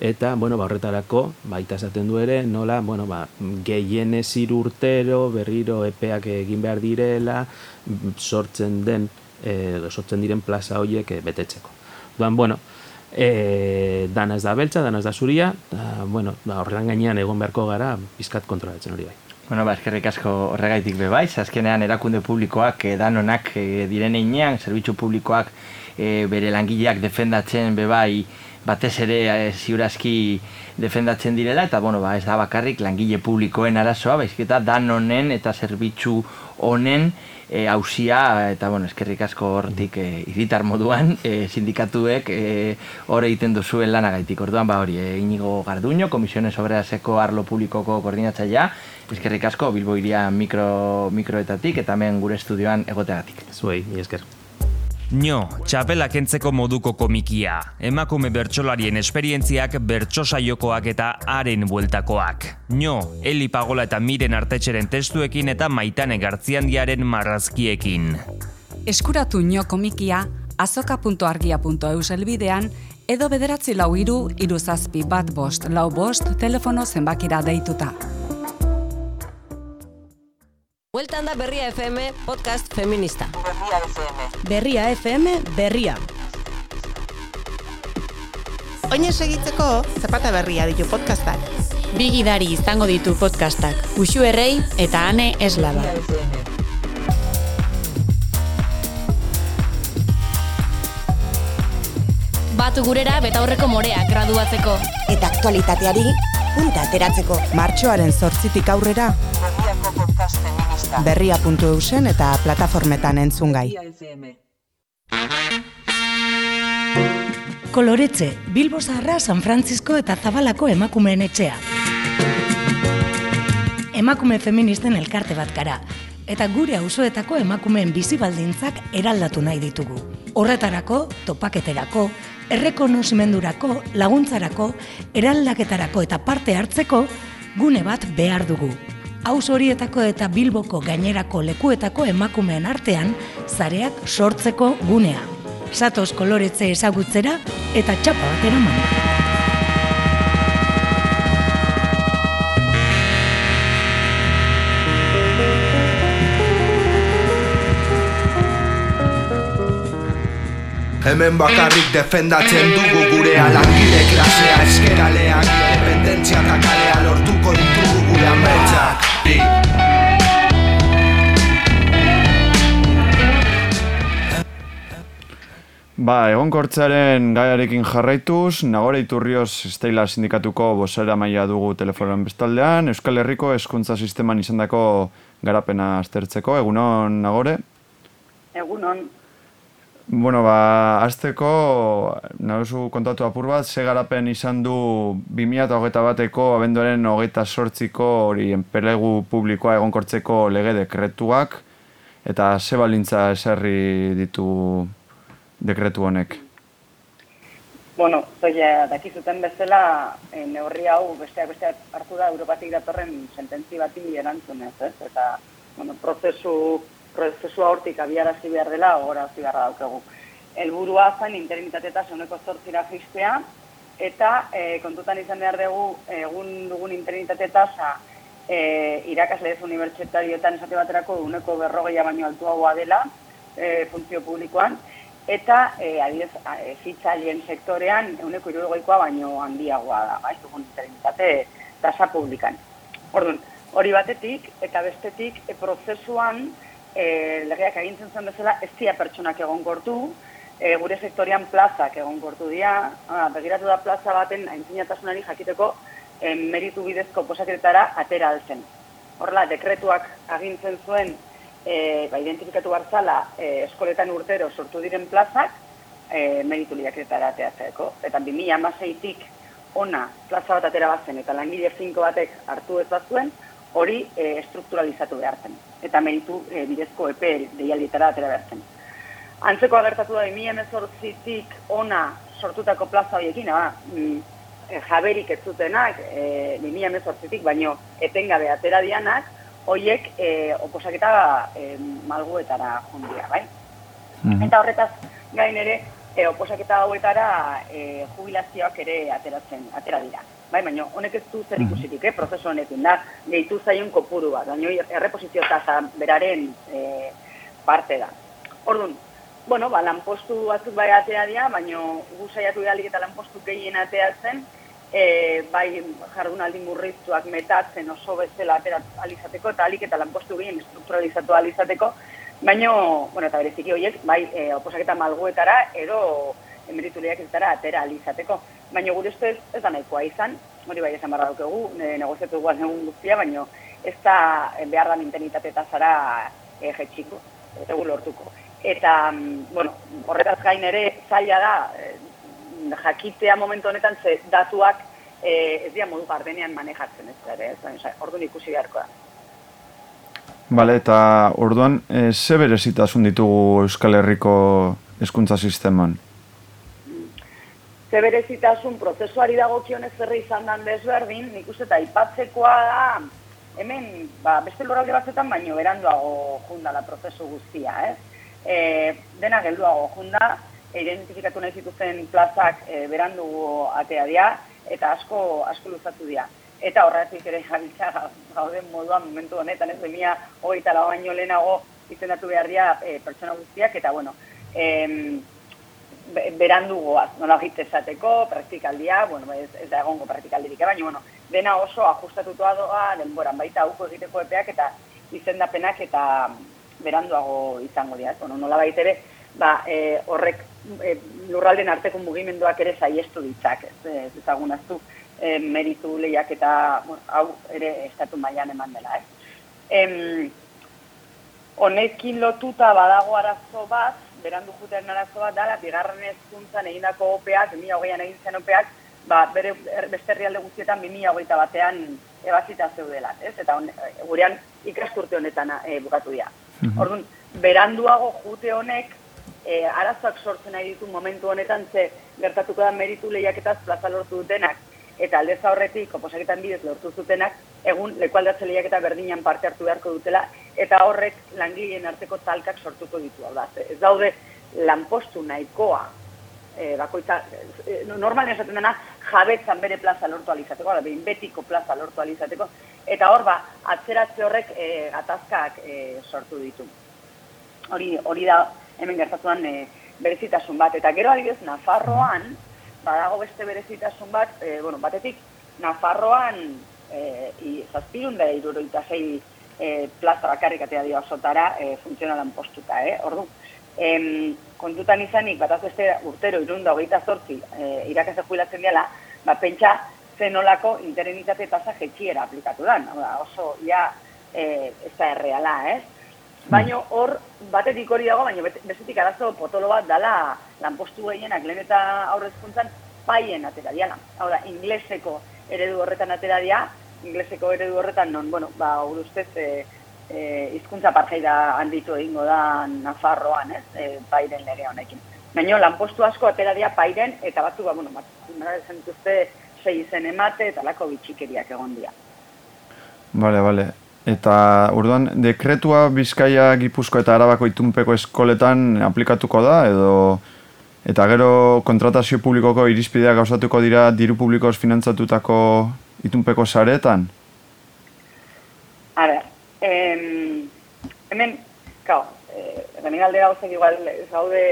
eta bueno, ba horretarako baita esaten du ere nola bueno, ba, gehienez urtero berriro epeak egin behar direla sortzen den edo sortzen diren plaza horiek e, betetzeko. Duan, bueno, e, dana ez da beltza, dana ez da zuria, eta, bueno, ba, horretan gainean egon beharko gara, bizkat kontrolatzen hori bai. Bueno, ba, eskerrik asko horregaitik bebaiz, azkenean erakunde publikoak e, danonak e, diren einean, zerbitzu publikoak e, bere langileak defendatzen bebai batez ere e, ziurazki defendatzen direla. Eta bueno, ba, ez da bakarrik langile publikoen arazoa, baizik eta dan honen eta zerbitzu honen e, hausia eta bueno, eskerrik asko hortik e, iritar moduan e, sindikatuek e, hor egiten duzuen lanagaitik. Orduan ba hori, e, Inigo Garduño, Komisiones Obreraseko Arlo Publikoko koordinatzailea, eskerrik asko Bilbo iria mikro, mikroetatik eta hemen gure estudioan egoteagatik. Zuei, esker. Nio, txapela kentzeko moduko komikia. Emakume bertsolarien esperientziak bertsosaiokoak eta haren bueltakoak. Nio, Eli Pagola eta Miren Artetxeren testuekin eta Maitane Gartziandiaren marrazkiekin. Eskuratu Nio komikia azoka.argia.eus elbidean edo bederatzi lau iru, iru zazpi bat bost, lau bost, telefono zenbakira deituta. Bueltan da Berria FM podcast feminista. Berria FM. Berria FM berria. Oine segitzeko zapata berria ditu podcastak. Bigidari izango ditu podcastak. Uxu errei eta ane eslaba. Batu gurera betaurreko morea graduatzeko. Eta aktualitateari punta ateratzeko. Martxoaren zortzitik aurrera. Berria.eusen eta plataformetan entzungai. Koloretze, Bilbo Zaharra, San Francisco eta Zabalako emakumeen etxea. Emakume feministen elkarte bat gara, eta gure auzoetako emakumeen bizi baldintzak eraldatu nahi ditugu. Horretarako, topaketerako, errekonozimendurako, laguntzarako, eraldaketarako eta parte hartzeko, gune bat behar dugu haus horietako eta bilboko gainerako lekuetako emakumeen artean zareak sortzeko gunea. Satoz koloretze ezagutzera eta txapa bat eraman. Hemen bakarrik defendatzen dugu gure alangile klasea eskeraleak Independentzia eta kalea lortuko ditugu ametak bi. Ba, egonkortzaren gaiarekin jarraituz, Nagore Iturrioz Estela Sindikatuko bosera maila dugu telefonan bestaldean, Euskal Herriko Hezkuntza Sisteman izandako garapena aztertzeko, egunon Nagore? Egunon, Bueno, ba, azteko, nagozu kontatu apur bat, ze garapen izan du 2008 bateko abenduaren hogeita sortziko hori enpelegu publikoa egonkortzeko lege dekretuak, eta ze balintza esarri ditu dekretu honek. bueno, zoia dakizuten bezala, e, neurri hau besteak besteak hartu da Europatik datorren sententzi bati erantzunez, ez? Eta, bueno, prozesu, prozesua hortik abiarazi behar dela, horazi beharra daukagu. Helburua zain interinitate eta zoneko zortzira jistea, eta e, kontutan izan behar dugu, egun dugun interinitate tasa e, irakasle ez unibertsitarioetan esate baterako uneko berrogeia baino altuagoa dela e, funtzio publikoan, eta e, adibidez e, sektorean uneko irurogeikoa baino handiagoa da, bai, dugun interinitate tasa publikan. Orduan, hori batetik eta bestetik e, prozesuan e, legeak agintzen zen bezala ez dira pertsonak egon gortu, e, gure sektorian plazak egon gortu dira, ah, begiratu da plaza baten aintzinatasunari jakiteko e, meritu bidezko posaketara atera alzen. Horrela, dekretuak agintzen zuen e, ba, identifikatu barzala e, eskoletan urtero sortu diren plazak e, meritu liaketara ateatzeko. Eta 2000 amaseitik ona plaza bat atera batzen eta langile finko batek hartu ez bazuen, hori e, estrukturalizatu behar zen. Eta meritu e, bidezko epe deialditara atera behar zen. Antzeko agertatu da 2000 emezortzitik ona sortutako plaza horiekin, ba, mm, e, jaberik ez zutenak, e, 2000 emezortzitik, baino etengabe atera dianak, hoiek e, oposaketa e, malguetara jundia, bai? Eta horretaz gain ere, e, oposaketa hauetara e, jubilazioak ere ateratzen, atera dira. Bai, baina honek ez du zer ikusirik, eh, prozesu honekin da, gehitu zaion kopuru bat, baina erreposizio tasa beraren e, parte da. Orduan, bueno, ba, lanpostu batzuk bai atea dira, baina gu saiatu galik eta lanpostu gehien ateatzen, e, bai jardunaldi murriztuak metatzen oso bezala atera alizateko eta alik eta lanpostu gehien estrukturalizatu alizateko, baina, bueno, eta bereziki horiek, bai, e, oposaketa malguetara edo emeritu lehiaketara atera alizateko. Baina gure ustez ez da nahikoa izan, hori bai esan barra daukegu, e, negoziatu guaz egun guztia, baina ez da e, behar da mintenitate eta zara e, jetxiko, eta gu lortuko. Eta, mm, bueno, horretaz gain ere zaila da, e, jakitea momentu honetan ze datuak e, ez dira modu gardenean manejatzen ez ere, ez orduan ikusi beharko da. Bale, eta orduan, e, ze berezitasun ditugu Euskal Herriko hezkuntza sisteman? Ze berezitasun prozesuari dagokionez zerri izan dan desberdin, nik uste eta ipatzekoa da, hemen, ba, beste loralde batzetan, baino beranduago jundala prozesu guztia, ez? E, dena gelduago junda, identifikatu nahi zituzten plazak e, berandu atea dira, eta asko asko luzatu dira. Eta horretik ere jabiltza gauden moduan momentu honetan, ez demia hori tala baino lehenago izendatu behar dira e, pertsona guztiak, eta bueno, em, berandu goaz, nola esateko, praktikaldia, bueno, ez, ez da egongo praktikaldirik, eh, baina, bueno, dena oso ajustatutua doa, denboran baita auko egiteko epeak eta izendapenak eta beranduago izango dira. Bueno, nola baitere, ba, e, horrek e, lurralden arteko mugimenduak ere saiestu ditzak, ez, ez ezagunaztu e, meritu lehiak eta bueno, hau ere estatu mailan eman dela. Eh? Em, honekin lotuta badago arazo bat, berandu juten arazo bat dala, bigarren ezkuntzan egindako opeak, 2008an egin zen opeak, ba, bere er, beste herrialde guztietan 2008 batean ebazita zeudela, ez? Eta on, gurean ikasturte honetan e, bukatu dira. Orduan, beranduago jute honek e, arazoak sortzen nahi ditu momentu honetan ze gertatuko da meritu lehiaketaz plaza lortu dutenak eta aldez horretik oposaketan bidez lortu zutenak egun lekualdatze lehiaketa berdinan parte hartu beharko dutela eta horrek langileen arteko talkak sortuko ditu. Da, ez daude lanpostu nahikoa e, bakoitza, e, normalen esaten dena jabetzan bere plaza lortu alizateko, da, behin betiko plaza lortu alizateko, eta hor ba, atzeratze horrek e, gatazkak e, sortu ditu. Hori, hori da hemen gertatuan e, berezitasun bat. Eta gero adibidez, Nafarroan, badago beste berezitasun bat, e, bueno, batetik, Nafarroan e, zazpirun da iruroita zei e, plaza bakarrik atea dio asotara e, funtzionalan postuta, eh? Ordu, em, kontutan izanik, bat beste urtero irunda hogeita zortzi e, irakasle jubilatzen dela, ba, pentsa zenolako interenitate tasa jetxiera aplikatu dan. Hau da, oso, ja, e, ez da erreala, ez? Baina hor, batetik hori dago, baina bestetik arazo potolo bat dala lanpostu gehienak lehen eta aurrezkuntzan paien atera diala. Hau da, ingleseko eredu horretan atera dia, ingleseko eredu horretan non, bueno, ba, hor ustez, e, e, izkuntza parjaida handitu egingo da Nafarroan, ez, e, pairen lege honekin. Baina lanpostu asko atera dia pairen, eta batzuk, ba, bueno, batzuk, esan dituzte, sei izen emate, eta lako bitxikeriak egon dira. Bale, bale. Eta, orduan, dekretua Bizkaia, Gipuzko eta Arabako itunpeko eskoletan aplikatuko da, edo... Eta gero kontratazio publikoko irizpideak gauzatuko dira diru publikoz finantzatutako itunpeko saretan? A em, hemen, claro, eh, hemen galdera gauzak igual ez gaude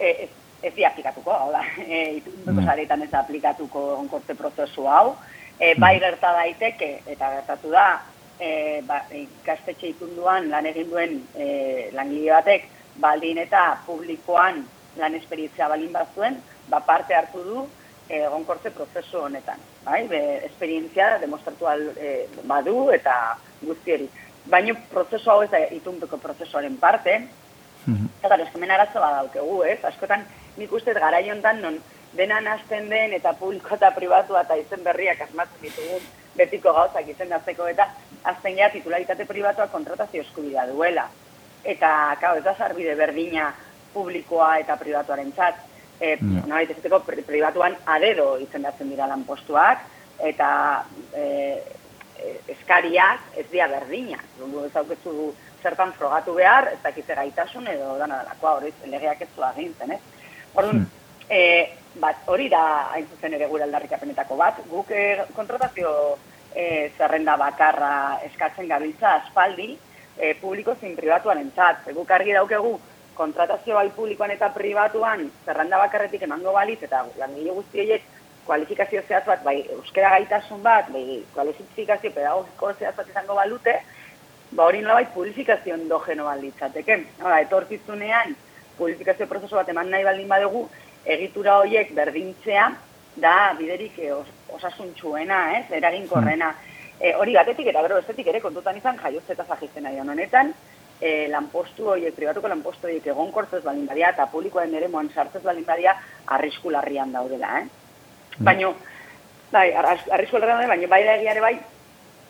eh, ez, di aplikatuko, hau da, eh, itunpeko Mm. saretan ez aplikatuko onkorte prozesu hau, eh, bai gerta daiteke, eta gertatu da, eh, ba, ikastetxe itunduan lan egin duen eh, langile batek, baldin eta publikoan lan esperientzia balin bazuen, ba parte hartu du egonkortze prozesu honetan. Bai? Be, esperientzia demostratu al, eh, badu eta guzti hori. Baina prozesu hau ez da itunpeko prozesuaren parte, eta gara, eskemen arazo badaukegu, ez? Askotan nik uste dut garai hontan non dena hasten den eta publiko eta pribatua eta izen berriak asmatzen ditugun betiko gauzak izendatzeko eta azten ja titularitate pribatua kontratazio eskubidea duela. Eta, kau, ez da sarbide berdina publikoa eta pribatuaren txat. E, Ja. Nolait, ezateko pri- pribatuan adedo izendatzen dira lanpostuak, eta e, e, eskariak ez dira berdinak. Dungu ez daukezu zertan frogatu behar, ez dakitze gaitasun edo dana dalakoa, hori legeak ez du agintzen, ez? Orduan, e, bat, hori da hain zuzen ere gure aldarrikapenetako bat, guk e, kontratazio e, zerrenda bakarra eskatzen gabiltza aspaldi, e, publiko zein pribatuan entzat. Guk argi daukegu kontratazio bai publikoan eta pribatuan zerrenda bakarretik emango baliz eta langile guzti horiek kualifikazio zehatz bat, bai euskera gaitasun bat, bai kualifikazio pedagogiko zehatz bat izango balute, ba hori nolabait publifikazio endogeno balitzateke. Hala, etorkizunean publifikazio prozesu bat eman nahi baldin badugu, egitura horiek berdintzea da biderik eh, os, osasuntxuena, ez, eraginkorrena. E, hori batetik eta gero bestetik ere kontutan izan jaiotze eta zagizten ari honetan, e, lanpostu horiek, pribatuko lanpostu horiek egonkortzez balin badia eta publikoen ere moan sartzez balin badia arrisku larrian daudela, eh? Baina, bai, ar- arrisku larrian baina bai da egia ere bai,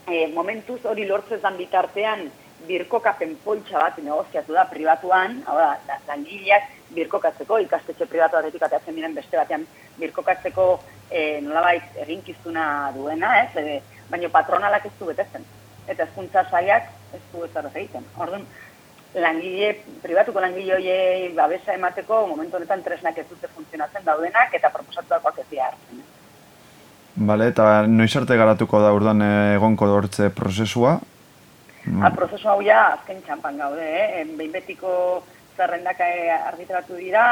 e, momentuz hori lortzez dan bitartean birkokapen poltsa bat negoziatu da pribatuan, hau da, la- langileak birkokatzeko, ikastetxe pribatu batetik ateatzen diren beste batean birkokatzeko e, nolabait eginkizuna duena, ez? E, baina patronalak ez du betetzen. Eta hezkuntza sailak ez du ez egiten. Orduan, langile, pribatuko langile hoiei babesa emateko momentu honetan tresnak ez dute funtzionatzen daudenak eta proposatutakoak ez dira hartzen. Bale, eta noiz arte garatuko da urdan egonko dortze prozesua? Ha, prozesu hau ja azken txampan gaude, eh? En behin betiko zerrendak eh, argitaratu dira,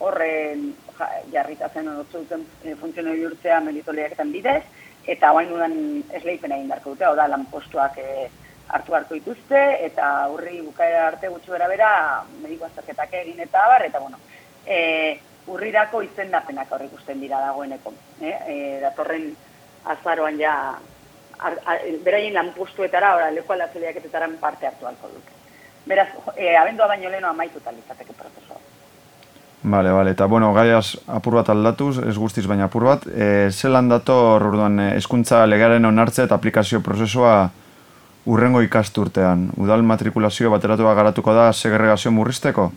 horren ja, jarritazen odotzu duten e, funtziono bihurtzea meritoliaketan bidez, eta hain dudan esleipena egin darko dute, hau da lanpostuak e, hartu hartu dituzte, eta urri bukaera arte gutxi bera bera, mediko azterketak egin eta abar, eta bueno, e, urrirako izendapenak aurre ikusten dira dagoeneko. Eh? E, datorren azaroan ja ar- ar- beraien lanpostuetara, ora, leku aldatzeleaketetaran parte hartu halko dute. Beraz, e, abendua baino leheno amaituta litzateke prozesua. Bale, bale, eta bueno, gaiaz apur bat aldatuz, ez guztiz baina apur bat, e, zelan dator orduan e, hezkuntza legearen onartze eta aplikazio prozesua urrengo ikasturtean. Udal matrikulazio bateratua garatuko da segregazio murrizteko?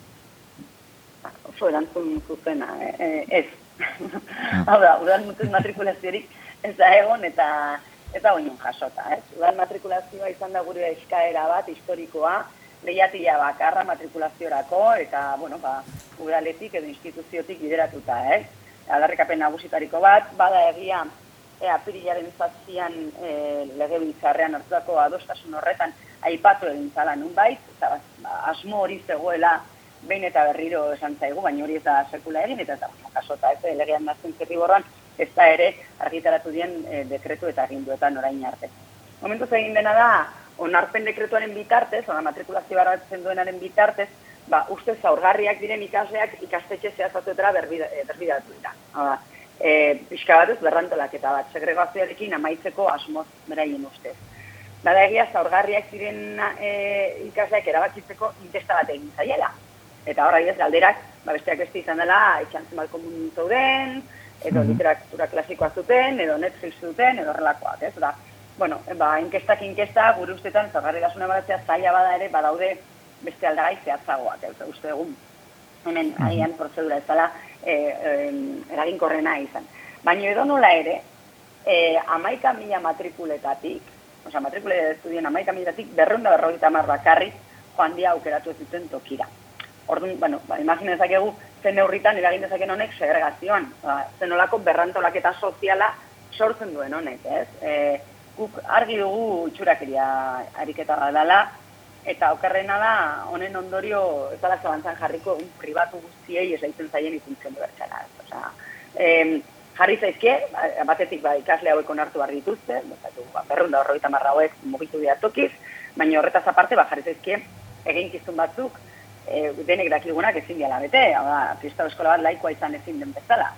Oso erantzun zuzena, eh? eh, ez. Hau da, udal matrikulaziorik ez da egon eta ez da oinon jasota, ez? Udal matrikulazioa izan da gure eskaera bat, historikoa, lehiatila bakarra matrikulaziorako eta, bueno, ba, udaletik edo instituziotik bideratuta, ez? Adarrekapen nagusitariko bat, bada egia, e, apirilaren zazpian e, legebiltzarrean hartutako adostasun horretan aipatu egin zala nunbait, eta ba, asmo hori zegoela behin eta berriro esan zaigu, baina hori ez da sekula egin, eta ez da bueno, kasota ez, eh, legean nazten zerriborroan, ez da ere argitaratu dien e, dekretu eta aginduetan orain arte. Momentuz egin dena da, onarpen dekretuaren bitartez, ona matrikulazio baratzen duenaren bitartez, ba, uste zaurgarriak diren ikasleak ikastetxe zehazatuetara eh, berbidatu dira. Hala, e, pixka batez berrantolaketa bat, segregazioarekin amaitzeko asmoz beraien ustez. Bada egia zaurgarriak ziren e, ikasleak erabakitzeko inkesta bat egin zaiela. Eta horra ez galderak, ba, besteak beste izan dela, etxan zenbat komun zauden, edo mm literatura klasikoa zuten, edo Netflix zuten, edo horrelakoak, ez? Da, bueno, ba, inkestak inkesta, gure ustetan, zagarri gasuna badatzea zaila bada ere, badaude beste aldagai zehatzagoak, ez? Uste egun, hemen, mm -hmm. prozedura ez dela, e, e, eraginkorrena izan. Baina edo nola ere, e, amaika mila matrikuletatik, oza, matrikuletatik estudien amaika milatatik, berrunda berrogeita mar bakarrik, joan dia aukeratu ez zuten tokira. Orduan, bueno, ba, imagina ezakegu, zen neurritan eragin dezaken honek segregazioan, ba, zen olako berrantolaketa soziala sortzen duen honek, ez? E, guk argi dugu itxurakeria ariketa dela, eta okerrena da, honen ondorio, ez dala zabantzan jarriko, un pribatu guztiei esaiten zaien ikuntzen bertxara. Osa, em, jarri zaizkie, batetik ba, ikasle hauek onartu behar dituzte, ba, berrunda horroita marra hauek mugitu dira tokiz, baina horretaz aparte, ba, jarri zaizkie, egin kizun batzuk, e, denek dakigunak ezin diala bete, hau kristau eskola bat laikoa izan ezin den bezala.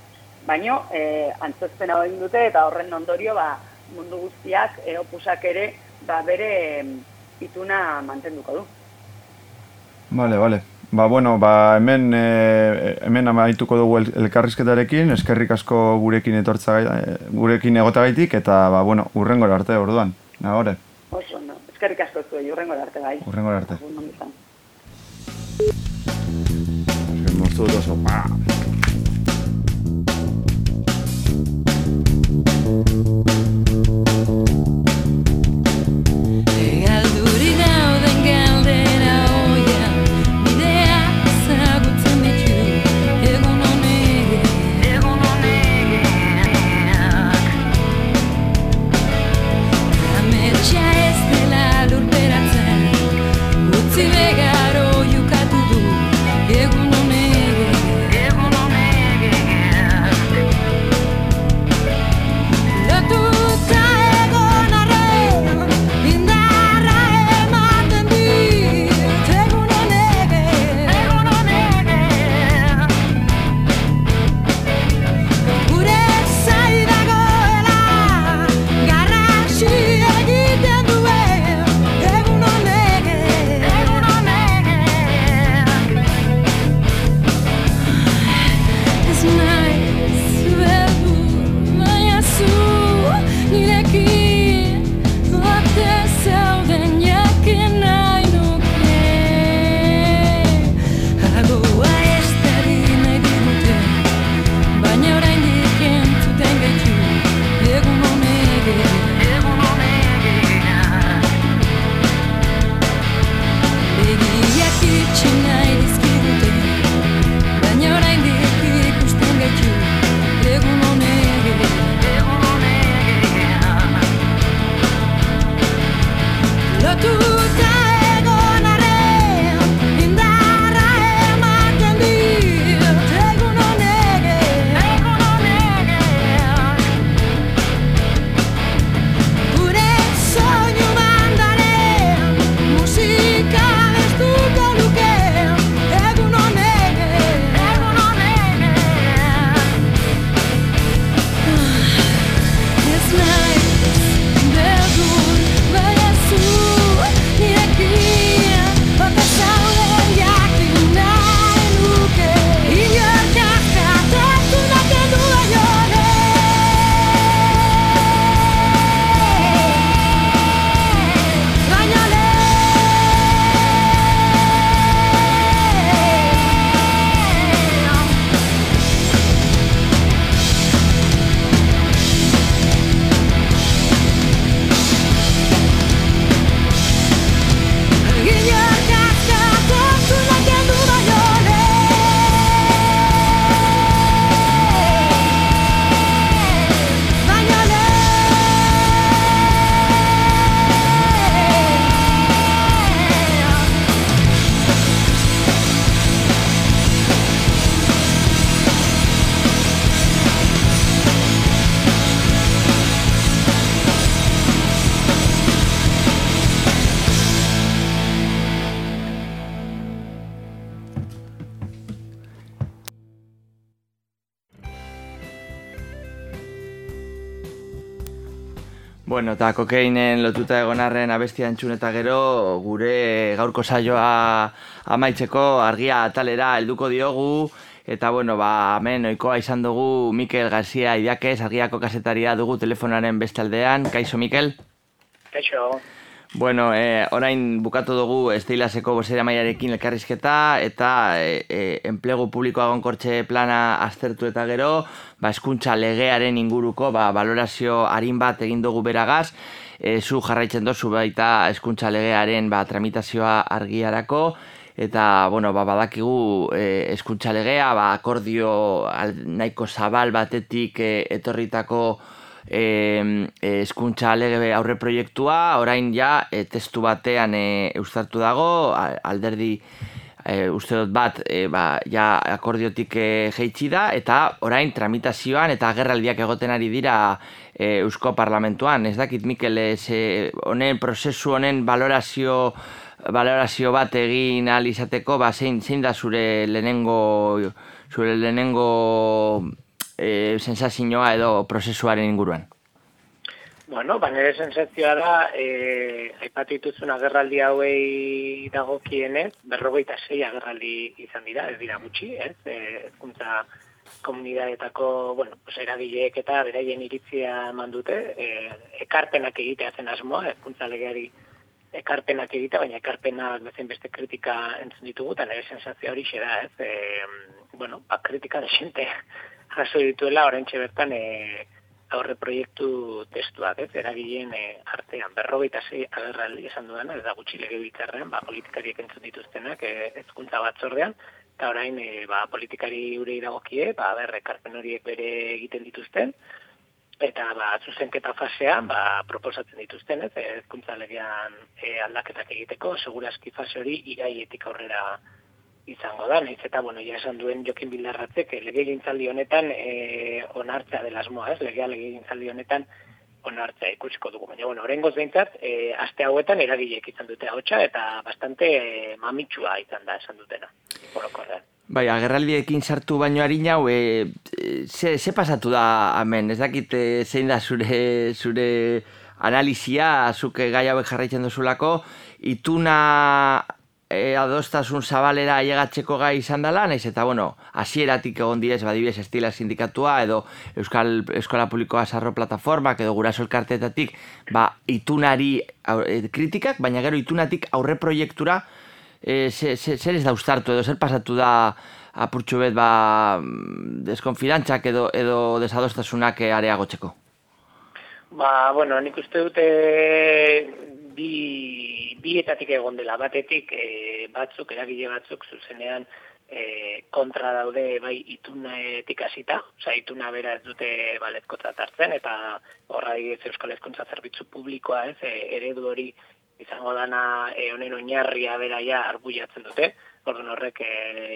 Baina, e, antzozpen hau egin dute, eta horren ondorio, ba, mundu guztiak, e, opusak ere, ba, bere ituna mantenduko du. Vale, vale. Ba, bueno, ba, hemen, e, hemen amaituko dugu el, elkarrizketarekin, eskerrik asko gurekin etortza e, gurekin egotagaitik, eta, ba, bueno, urrengo arte orduan, nagore. Oso, no. eskerrik asko zu, urrengo arte, bai. Urrengo arte. Moztu dut eta kokeinen lotuta egonarren abestia entzun eta gero gure gaurko saioa amaitzeko argia atalera helduko diogu eta bueno, ba, hemen oikoa izan dugu Mikel Garcia Idiakez, argiako kasetaria dugu telefonaren bestaldean. Kaixo, Mikel? Kaixo. Bueno, eh, orain bukatu dugu estilaseko bosera maiarekin elkarrizketa eta eh, eh, enplegu publikoa gonkortxe plana aztertu eta gero, ba, eskuntza legearen inguruko ba, valorazio harin bat egin dugu beragaz, eh, zu jarraitzen dozu baita eskuntza legearen ba, tramitazioa argiarako, eta bueno, ba, badakigu eh, eskuntza legea, ba, akordio al, nahiko zabal batetik eh, etorritako e, eskuntza lege aurre proiektua, orain ja e, testu batean e, eustartu dago, alderdi e, uste dut bat e, ba, ja akordiotik e, jeitsi da, eta orain tramitazioan eta agerraldiak egoten ari dira e, Eusko Parlamentuan. Ez dakit, Mikel, honen prozesu honen valorazio valorazio bat egin ahal izateko, ba, zein, zein da zure lehenengo zure lehenengo e, sensazioa edo prozesuaren inguruan? Bueno, ba, nire sensazioa da, e, aipatituzun agerraldi hauei dagokienez, berrogeita zei agerraldi izan dira, ez dira gutxi, ez? E, ezkuntza komunidadetako, bueno, pues, eragileek eta beraien iritzia eman dute, e, ekarpenak egitea zen asmoa, ezkuntza legeari ekarpenak egitea, baina ekarpenak bezen beste kritika entzun ditugu, eta nire sensazioa hori da, ez? E, bueno, ba, kritika desente jaso dituela orentxe bertan e, aurre proiektu testuak, ez, eragileen e, artean, berrogeita zei agerraldi esan duena, ez da gutxi lege bitarrean, ba, politikariek entzun dituztenak e, ezkuntza batzordean, eta orain e, ba, politikari urei dagokie, ba, berre, karpen horiek bere egiten dituzten, eta ba, zuzenketa fasean, ba, proposatzen dituzten, ez, ezkuntza legean e, aldaketak egiteko, segurazki fase hori iraietik aurrera izango da, nahiz eta, bueno, ja esan duen jokin bildarratzek, lege gintzaldi honetan e, onartzea dela asmoa, ez, legea lege gintzaldi honetan onartzea ikusiko dugu. Baina, bueno, horrengoz behintzat, e, aste hauetan eragilek izan dute hotxa eta bastante e, mamitsua izan da esan dutena. Bai, agerraldiekin sartu baino harina, e, ze, ze pasatu da, amen, ez dakit e, zein da zure, zure analizia, zuke gai hauek jarraitzen duzulako, ituna e, adostasun zabalera ailegatzeko gai izan dela, naiz eta, bueno, hasieratik egon direz, badibidez, estila sindikatua, edo Euskal Eskola Publikoa Sarro Plataformak, edo guraso elkartetatik, ba, itunari e, kritikak, baina gero itunatik aurre proiektura, e, zer ez da ustartu, edo zer pasatu da apurtxu bet, ba, deskonfidantzak edo, edo desadostasunak areagotzeko? Ba, bueno, nik uste dute bi, bietatik egon dela. Batetik e, batzuk, eragile batzuk zuzenean e, kontra daude bai itunetik hasita, oza, ituna bera ez dute balezkotza hartzen eta horra ez Euskal Ezkontza Zerbitzu Publikoa ez, e, eredu hori izango dana e, honen oinarria bera ja arbuiatzen dute, Orduan horrek e,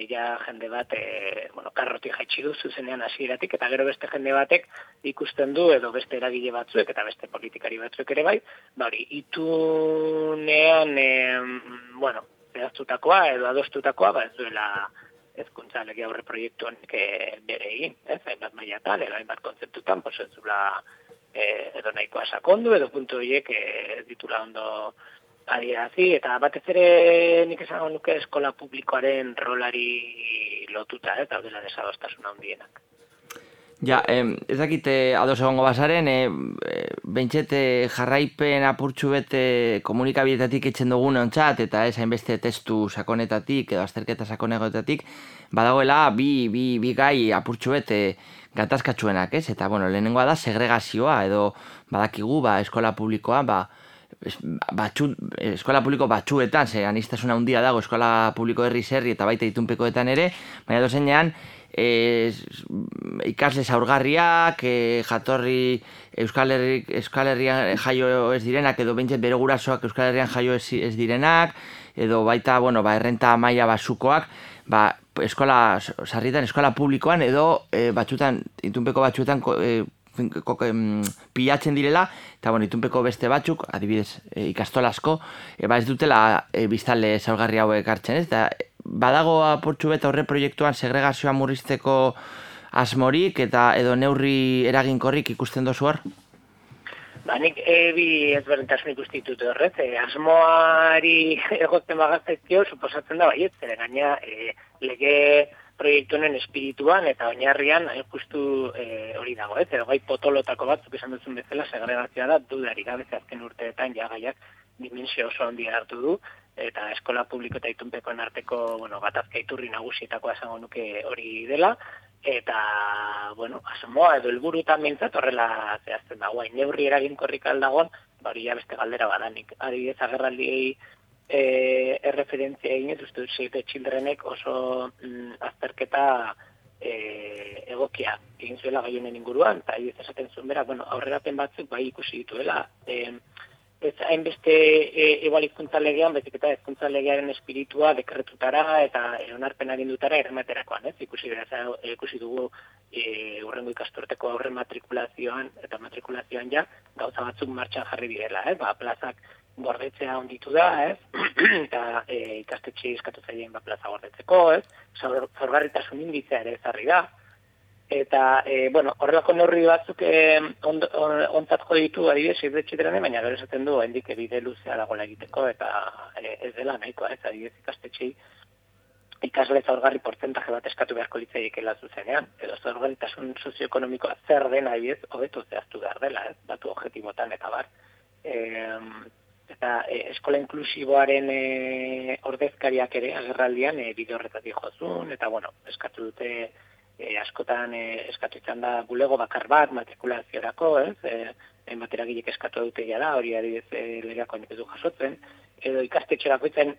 ja jende bat e, bueno, karroti jaitsi du zuzenean hasieratik eta gero beste jende batek ikusten du edo beste eragile batzuek eta beste politikari batzuek ere bai, ba hori itunean e, bueno, zehaztutakoa edo adostutakoa ba ez duela ezkuntza lege aurre proiektu honek bere egin, ez? Hainbat mailatan, edo hainbat kontzeptutan, pues ez duela edo nahikoa sakondu, edo puntu horiek ez ditula ondo adierazi eta batez ere nik esango nuke eskola publikoaren rolari lotuta, eh, eta dela desadostasuna handienak. Ja, eh, ez dakite ados egongo basaren, eh, bentxete jarraipen apurtxu bete komunikabietatik etxen dugun ontzat, eta ez hainbeste testu sakonetatik, edo azterketa sakonetatik, badagoela bi, bi, bi gai apurtxu bete gatazkatxuenak, ez? Eta, bueno, lehenengoa da segregazioa, edo badakigu, ba, eskola publikoa, ba, batxu, eskola publiko batxuetan, ze anistasuna handia dago eskola publiko herri zerri eta baita itunpekoetan ere, baina dozenean, e, ikasle zaurgarriak, e, jatorri Euskal, Herri, Euskal Herrian jaio ez direnak, edo bentset bere gurasoak Euskal Herrian jaio ez, ez direnak, edo baita, bueno, ba, errenta maila basukoak, ba, eskola, sarritan, eskola publikoan, edo e, batxutan, itunpeko batxuetan, e, pilatzen direla, eta bueno, itunpeko beste batzuk, adibidez, e, ikastolasko, e, ba ez dutela e, biztale zaurgarri hauek hartzen, ez? Eta badago aportxu beta horre proiektuan segregazioa murrizteko asmorik eta edo neurri eraginkorrik ikusten dozu hor? Ba, nik e, bi ezberdintasun ikusti ditut horrez, e, asmoari egotzen bagaztezkio, suposatzen da baiet, zeren gaina e, lege proiektu honen espirituan eta oinarrian hain justu e, hori dago, ez? Edo gai potolotako batzuk esan duzun bezala segregazioa da dudari gabe azken urteetan ja gaiak dimensio oso handia hartu du eta eskola publiko eta itunpekoen arteko, bueno, gatazka iturri nagusietakoa esango nuke hori dela eta, bueno, asomoa edo helburu eta mintzat horrela zehazten da, guain, neurri eraginkorrik aldagon, ba, hori ja beste galdera badanik. Ari ez agerraldiei e, erreferentzia egin ez uste Save Childrenek oso mm, azterketa e, egokia egin zuela gaionen inguruan, eta ez esaten zuen bera, bueno, aurrerapen batzuk bai ikusi dituela. E, ez hainbeste e, egualizkuntza legean, bezik eta ezkuntza legearen espiritua dekretutara eta onarpen agindutara errematerakoan, ez? Ikusi, bera, ikusi dugu e, urrengo ikastorteko aurre matrikulazioan eta matrikulazioan ja, gauza batzuk martxan jarri direla, ez? Ba, plazak gordetzea onditu da, ez? eta e, ikastetxe eskatu zaien ba plaza gordetzeko, ez? Zorgarritasun indizea ere ezarri da. Eta, e, bueno, horrelako neurri batzuk e, on, ontzat jo ditu adibidez irbetxeteran, baina gero esaten du, hendik ebide luzea dagoela egiteko, eta e, ez dela nahikoa, ez? Adibidez ikastetxei ikasle zaurgarri portzentaje bat eskatu beharko litzaiek zuzenean, edo zaurgarritasun sozioekonomikoa zer dena adibidez, hobetu zehaztu behar dela, ez? Batu objektibotan eta bar. E, eta e, eskola inklusiboaren e, ordezkariak ere agerraldian e, bide horretatik jozun, eta bueno, eskatu dute e, askotan e, eskatu izan da bulego bakar bat matrikulaziorako, ez? E, batera gilek eskatu dute da, hori adibidez e, legeako nik du jasotzen, edo ikastetxerako izan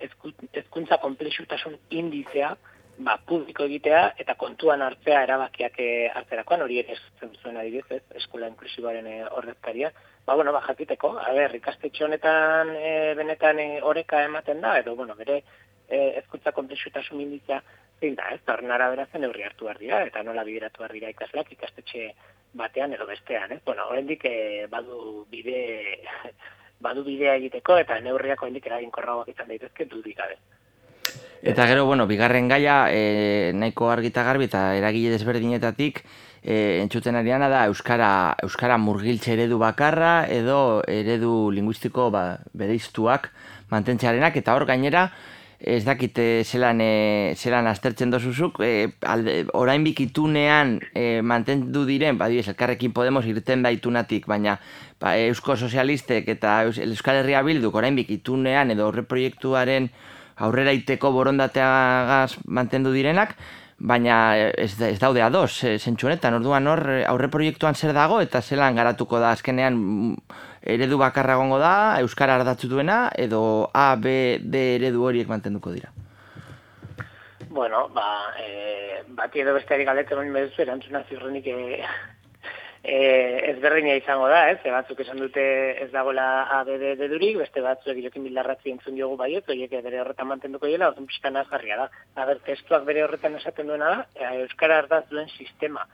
ezkuntza komplexutasun indizea, ba, publiko egitea eta kontuan hartzea erabakiak e, hartzerakoan, hori ere esatzen zuen adibidez, ez? eskola inklusiboaren e, ordezkaria, ba, bueno, ba, jakiteko, a ber, ikastetxe honetan e, benetan e, oreka ematen da, edo, bueno, bere e, ezkuntza komplexutasun indizia zein da, ez, horren arabera zen eurri hartu dira, eta nola bideratu dira ikasleak ikastetxe batean edo bestean, ez? Bueno, horrendik e, badu bide badu bidea egiteko eta neurriako hendik eraginkorragoak izan daitezke dudik gabe. Eta gero, bueno, bigarren gaia, e, nahiko argita garbi eta eragile desberdinetatik, e, entzuten ariana da Euskara, Euskara murgiltze eredu bakarra edo eredu linguistiko ba, bereiztuak mantentzearenak. Eta hor gainera ez dakite zelan, e, zelan aztertzen dozuzuk, e, alde, orain bikitunean e, mantendu diren, ba, elkarrekin Podemos irten baitunatik, baina ba, Eusko Sozialistek eta Euskal Herria Bilduk orain bikitunean edo horre proiektuaren aurrera iteko borondateagaz mantendu direnak, baina ez, ez daude ados, e, zentsu honetan, orduan hor aurre proiektuan zer dago eta zelan garatuko da azkenean mm, eredu bakarra gongo da, Euskara ardatzu duena, edo A, B, D eredu horiek mantenduko dira. Bueno, ba, e, bati edo besteari galetzen hori meduzu, erantzuna ziurrenik e, e, ezberdina izango da, ez? E, batzuk esan dute ez dagoela ABD dedurik, beste batzuk jokin bildarratzi entzun diogu baiet, oiek bere horretan mantenduko dela, orduan pixkan azgarria da. Aber, testuak bere horretan esaten duena da, e, Euskara ardaz duen sistema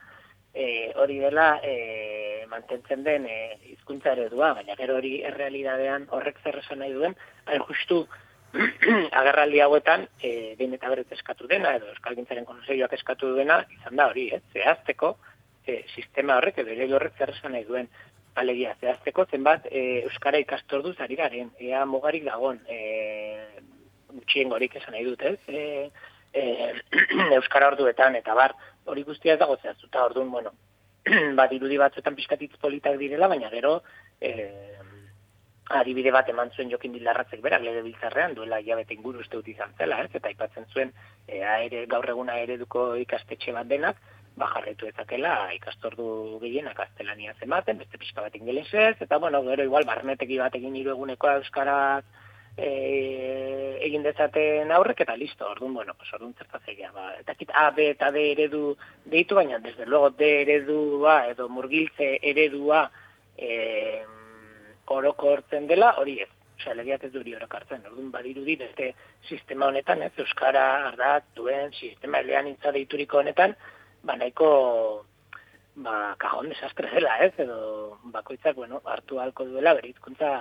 e, hori dela e, mantentzen den e, hizkuntza eredua, baina gero hori errealidadean horrek zer esan nahi duen, hain justu agerraldi hauetan, e, behin eta berret eskatu dena, edo Euskal Gintzaren konseioak eskatu duena, izan da hori, ez, zehazteko, e, sistema horrek edo ere horrek zer esan nahi duen alegia. Zehazteko zenbat e, euskara ikastordu zari garen. Ea mugarik dagon e, gutxien gorik esan nahi dut ez? E, e, euskara orduetan eta bar hori guztia ez dago zehaztuta orduan bueno bat irudi batzuetan pixkatitz politak direla baina gero e, adibide bat eman zuen jokin bilarratzek berak lege biltzarrean, duela jabete inguru uste dut izan zela, ez? eta aipatzen zuen e, aere, gaur eguna ereduko ikastetxe bat denak, ba jarretu ezakela ikastordu gehienak gaztelania ematen, beste pixka bat ingelesez, eta bueno, gero igual barneteki bat egin hiru egunekoa euskaraz e, egin dezaten aurrek eta listo, orduan, bueno, pues orduan zertaz egia, ba, eta kit A, B eta D eredu deitu, baina desde luego D eredua edo murgiltze eredua e, oroko hortzen dela, hori ez, osea, legiak ez duri orok hartzen, orduan badirudi beste sistema honetan, ez, euskara ardat duen sistema elean intza deituriko honetan, ba, nahiko ba, kajon desastre dela, ez, edo bakoitzak, bueno, hartu halko duela berizkuntza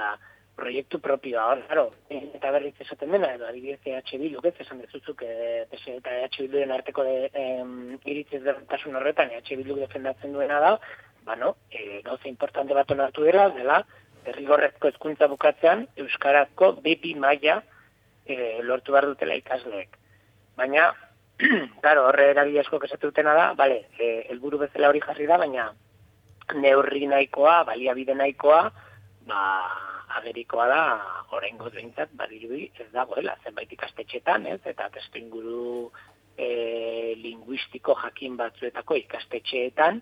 proiektu propioa, hor, claro, eta berriz esaten dena, edo adibidez EH Bildu, ez, esan dezuzuk, e, eta EH Bilduren arteko de, em, iritziz horretan, EH Bildu defendatzen duena da, ba, no, e, gauza importante bat onartu dela, dela, derrigorrezko hezkuntza bukatzean euskarazko bepi maila e, lortu behar dutela ikasleek. Baina, claro, horre erabili asko kesatu dutena da, bale, e, helburu bezala hori jarri da, baina neurri nahikoa, baliabide nahikoa, ba, agerikoa da, orain behintzat, badirudi ez dagoela, zenbait ikastetxetan, ez, eta testu inguru e, linguistiko jakin batzuetako ikastetxeetan,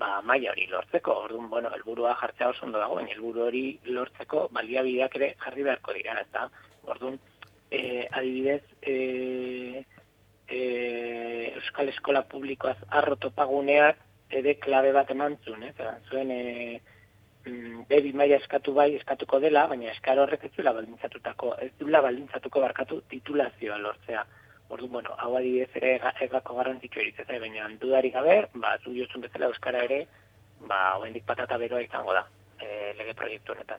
ba, maila hori lortzeko, orduan, bueno, helburua jartzea oso ondo dago, baina helburu hori lortzeko baliabideak ere jarri beharko dira, ez da, orduan, e, adibidez, e, e, Euskal Eskola Publikoaz arrotopaguneak ere klabe bat eman zuen, eh? zuen e, bebi maila eskatu bai eskatuko dela, baina eskar horrek ez duela baldintzatutako, ez duela baldintzatuko barkatu titulazioa lortzea. Ordu, bueno, hau adibidez ere egako garrantzitsu eritzez, baina dudarik gabe, ba, zu jozun bezala Euskara ere, ba, oendik patata beroa izango da, e, lege proiektu honetan.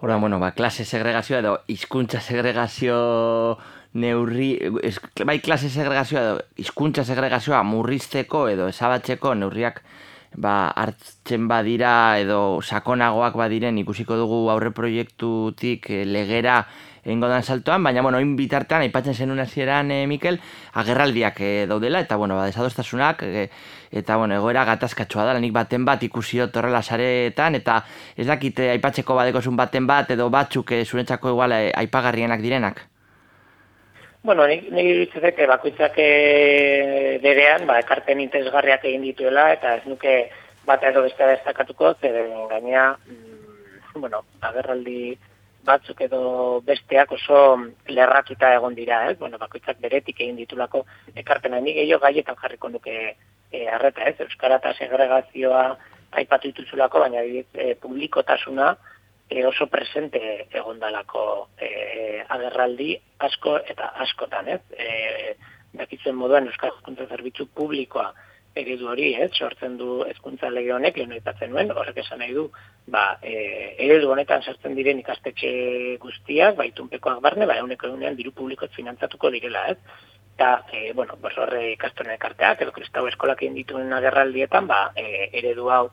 Hora, bueno, ba, klase segregazioa edo hizkuntza segregazio neurri, bai klase segregazioa edo hizkuntza segregazioa murrizteko edo esabatzeko neurriak ba, hartzen badira edo sakonagoak badiren ikusiko dugu aurre proiektutik eh, legera egingo dan saltoan, baina bueno, oin bitartean aipatzen zenun hasieran e, Mikel, agerraldiak e, daudela eta bueno, ba desadostasunak eta bueno, egoera gatazkatsua da, nik baten bat ikusi horrela saretan eta ez dakite aipatzeko badekosun baten bat edo batzuk e, zurentzako igual aipagarrienak direnak. Bueno, nik, nik que bakoitzak berean, ba, ekarpen interesgarriak egin dituela, eta ez nuke bat edo beste destakatuko, zer gainea, mm, bueno, agerraldi batzuk edo besteak oso lerratuta egon dira, eh? bueno, bakoitzak beretik egin ditulako ekarpena nik gehiago gaietan jarriko nuke e, arreta, ez? Euskara eta segregazioa aipatu dituzulako, baina e, publikotasuna, e, oso presente egondalako e, agerraldi asko eta askotan, ez? E, dakitzen moduan Euskal Hezkuntza Zerbitzu Publikoa eredu hori, ez? Sortzen du hezkuntza lege honek, lehen aipatzen nuen, horrek esan nahi du, ba, e, eredu honetan sartzen diren ikastetxe guztiak, ba, itunpekoak barne, ba, euneko egunean diru publiko finantzatuko direla, ez? Eta, e, bueno, borrorre ikastoren ekarteak, edo kristau eskolak egin dituen agerraldietan, ba, e, eredu hau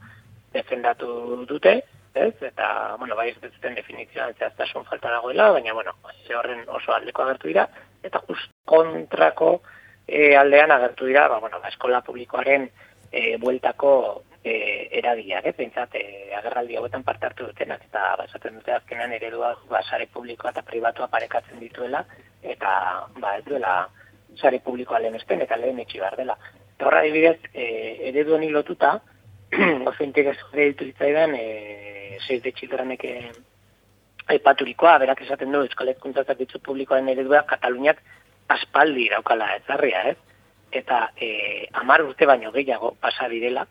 defendatu dute, ez? Eta, bueno, bai ez duten definizioan zehaztasun falta dagoela, baina, bueno, ze horren oso aldeko agertu dira, eta just kontrako e, aldean agertu dira, ba, bueno, ba, eskola publikoaren e, bueltako e, eragileak, ez? Bintzat, e, agerraldi hauetan parte hartu dutenak, eta ba, esaten dute azkenean eredua ba, sare publikoa eta pribatua parekatzen dituela, eta, ba, ez duela sare publikoa lehen espen, eta lehen etxi behar dela. Eta horra dibidez, e, eredu honi lotuta, oso interesu ditu zitzaidan, e, Save the Childrenek eh, aipaturikoa, berak esaten du Euskal Hezkuntza Zerbitzu Publikoaren eredua Kataluniak aspaldi daukala ezarria, ez? Eta eh amar urte baino gehiago pasa direla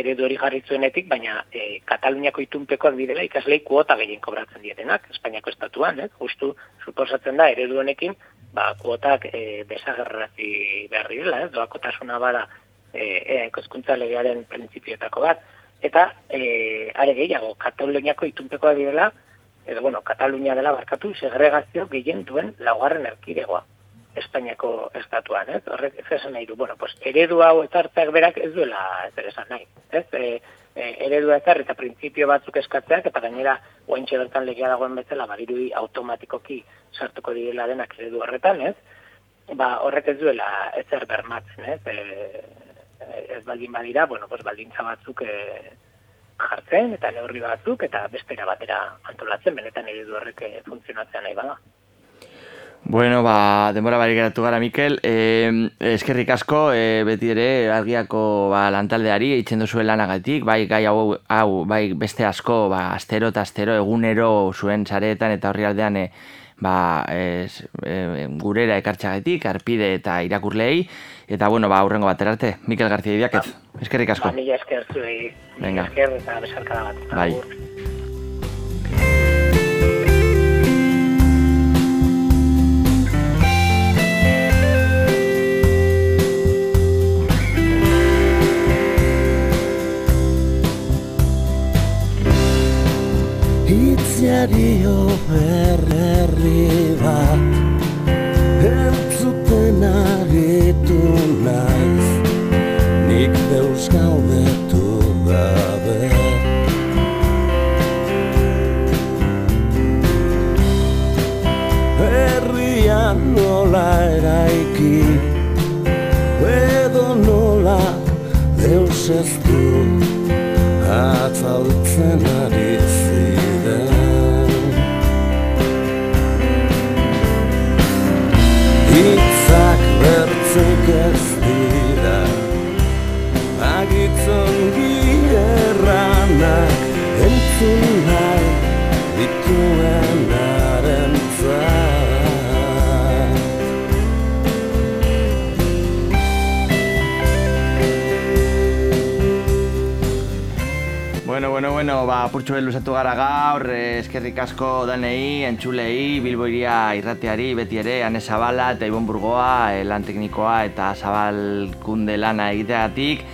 eredu hori jarri zuenetik, baina e, Kataluniako itunpekoak direla ikaslei kuota gehien kobratzen dietenak, Espainiako estatuan, ez? Justu suposatzen da eredu honekin, ba kuotak e, desagerrazi behar direla, ez? Doakotasuna bada eh e, legearen printzipioetako bat eta e, are gehiago, Kataluniako itunpekoa direla, edo bueno, Katalunia dela barkatu, segregazio gehien duen laugarren erkidegoa. Espainiako estatuan, ez? Horrek ez esan nahi du. Bueno, pues, eredu hau ezartzeak berak ez duela ez esan nahi. Ez? E, e, eredu ezar eta printzipio batzuk eskatzeak eta gainera ointxe bertan legia dagoen bezala badirudi automatikoki sartuko direla denak eredu horretan, ez? Ba, horrek ez duela ezer bermatzen, ez? E, ez baldin badira, bueno, pues baldintza batzuk e, jartzen eta neurri batzuk eta bestera batera antolatzen benetan eredu horrek eh, funtzionatzen nahi bada. Bueno, ba, denbora barik geratu gara, Mikel. E, eskerrik asko, e, beti ere, argiako ba, lantaldeari, eitzen duzuen lanagatik, bai, gai hau, hau, bai, beste asko, ba, astero eta astero, egunero zuen zareetan eta horri aldean, e, ba, ez, e, gurera ekartxagetik, arpide eta irakurlei, eta bueno, ba, aurrengo bat erarte, Mikel García Idiak ez, eskerrik asko. Ba, mila esker zuei, Venga. esker eta besarkada bat. Bai. Itziario berri bat argitu naiz Nik deus galdetu gabe Herrian nola eraiki Edo nola deus ez du Atzaltzen ari ziren Thank. Ba, purtsu luzatu gara gaur, eh, eskerrik asko danei, entzulei, bilboiria irrateari, beti ere, Ane Zabala eta Ibon Burgoa, eh, lan teknikoa eta Zabalkunde lana egiteatik.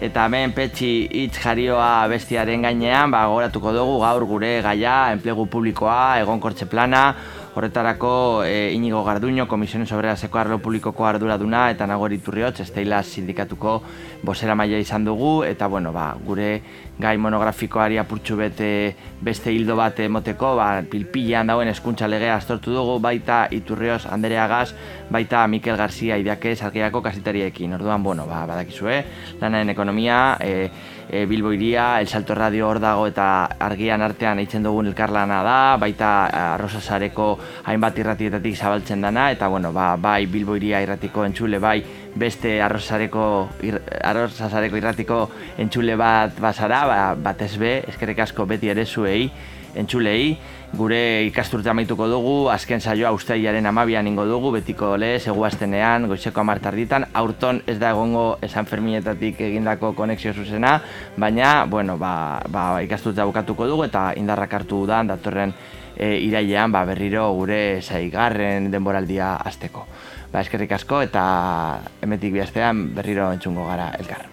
Eta hemen petxi hitz jarioa bestiaren gainean, ba, goratuko dugu gaur gure gaia, enplegu publikoa, egonkortze plana, Horretarako e, Inigo Garduño, Komisiones Obreraseko Arlo Publikoko arduraduna eta Nagori Turriotz, Esteila Sindikatuko bosera maila izan dugu, eta bueno, ba, gure gai monografikoari apurtxu bete beste hildo bat emoteko, ba, pilpilean dauen eskuntza legea astortu dugu, baita Iturrioz Anderea Gaz, baita Mikel Garcia Idiake Zalgeiako kasitariekin. Orduan, bueno, ba, badakizue, lanaren ekonomia, e, e, Bilbo iria, El Salto Radio hor dago eta argian artean eitzen dugun elkarlana da, baita Arrosasareko hainbat irratietatik zabaltzen dana, eta bueno, ba, bai Bilbo iria irratiko entzule, bai beste Arrosasareko, ir, Arrosasareko irratiko entzule bat bazara, ba, batez be, eskerrik asko beti ere zuei, entzulei, gure ikasturte amaituko dugu, azken saioa usteiaren amabian ingo dugu, betiko lez, eguaztenean, goizeko amartarditan, aurton ez da egongo esan ferminetatik egindako konexio zuzena, baina, bueno, ba, ba, ikasturte bukatuko dugu eta indarrak hartu da, datorren e, irailean ba, berriro gure zaigarren denboraldia azteko. Ba, eskerrik asko eta emetik bihaztean berriro entzungo gara elkar.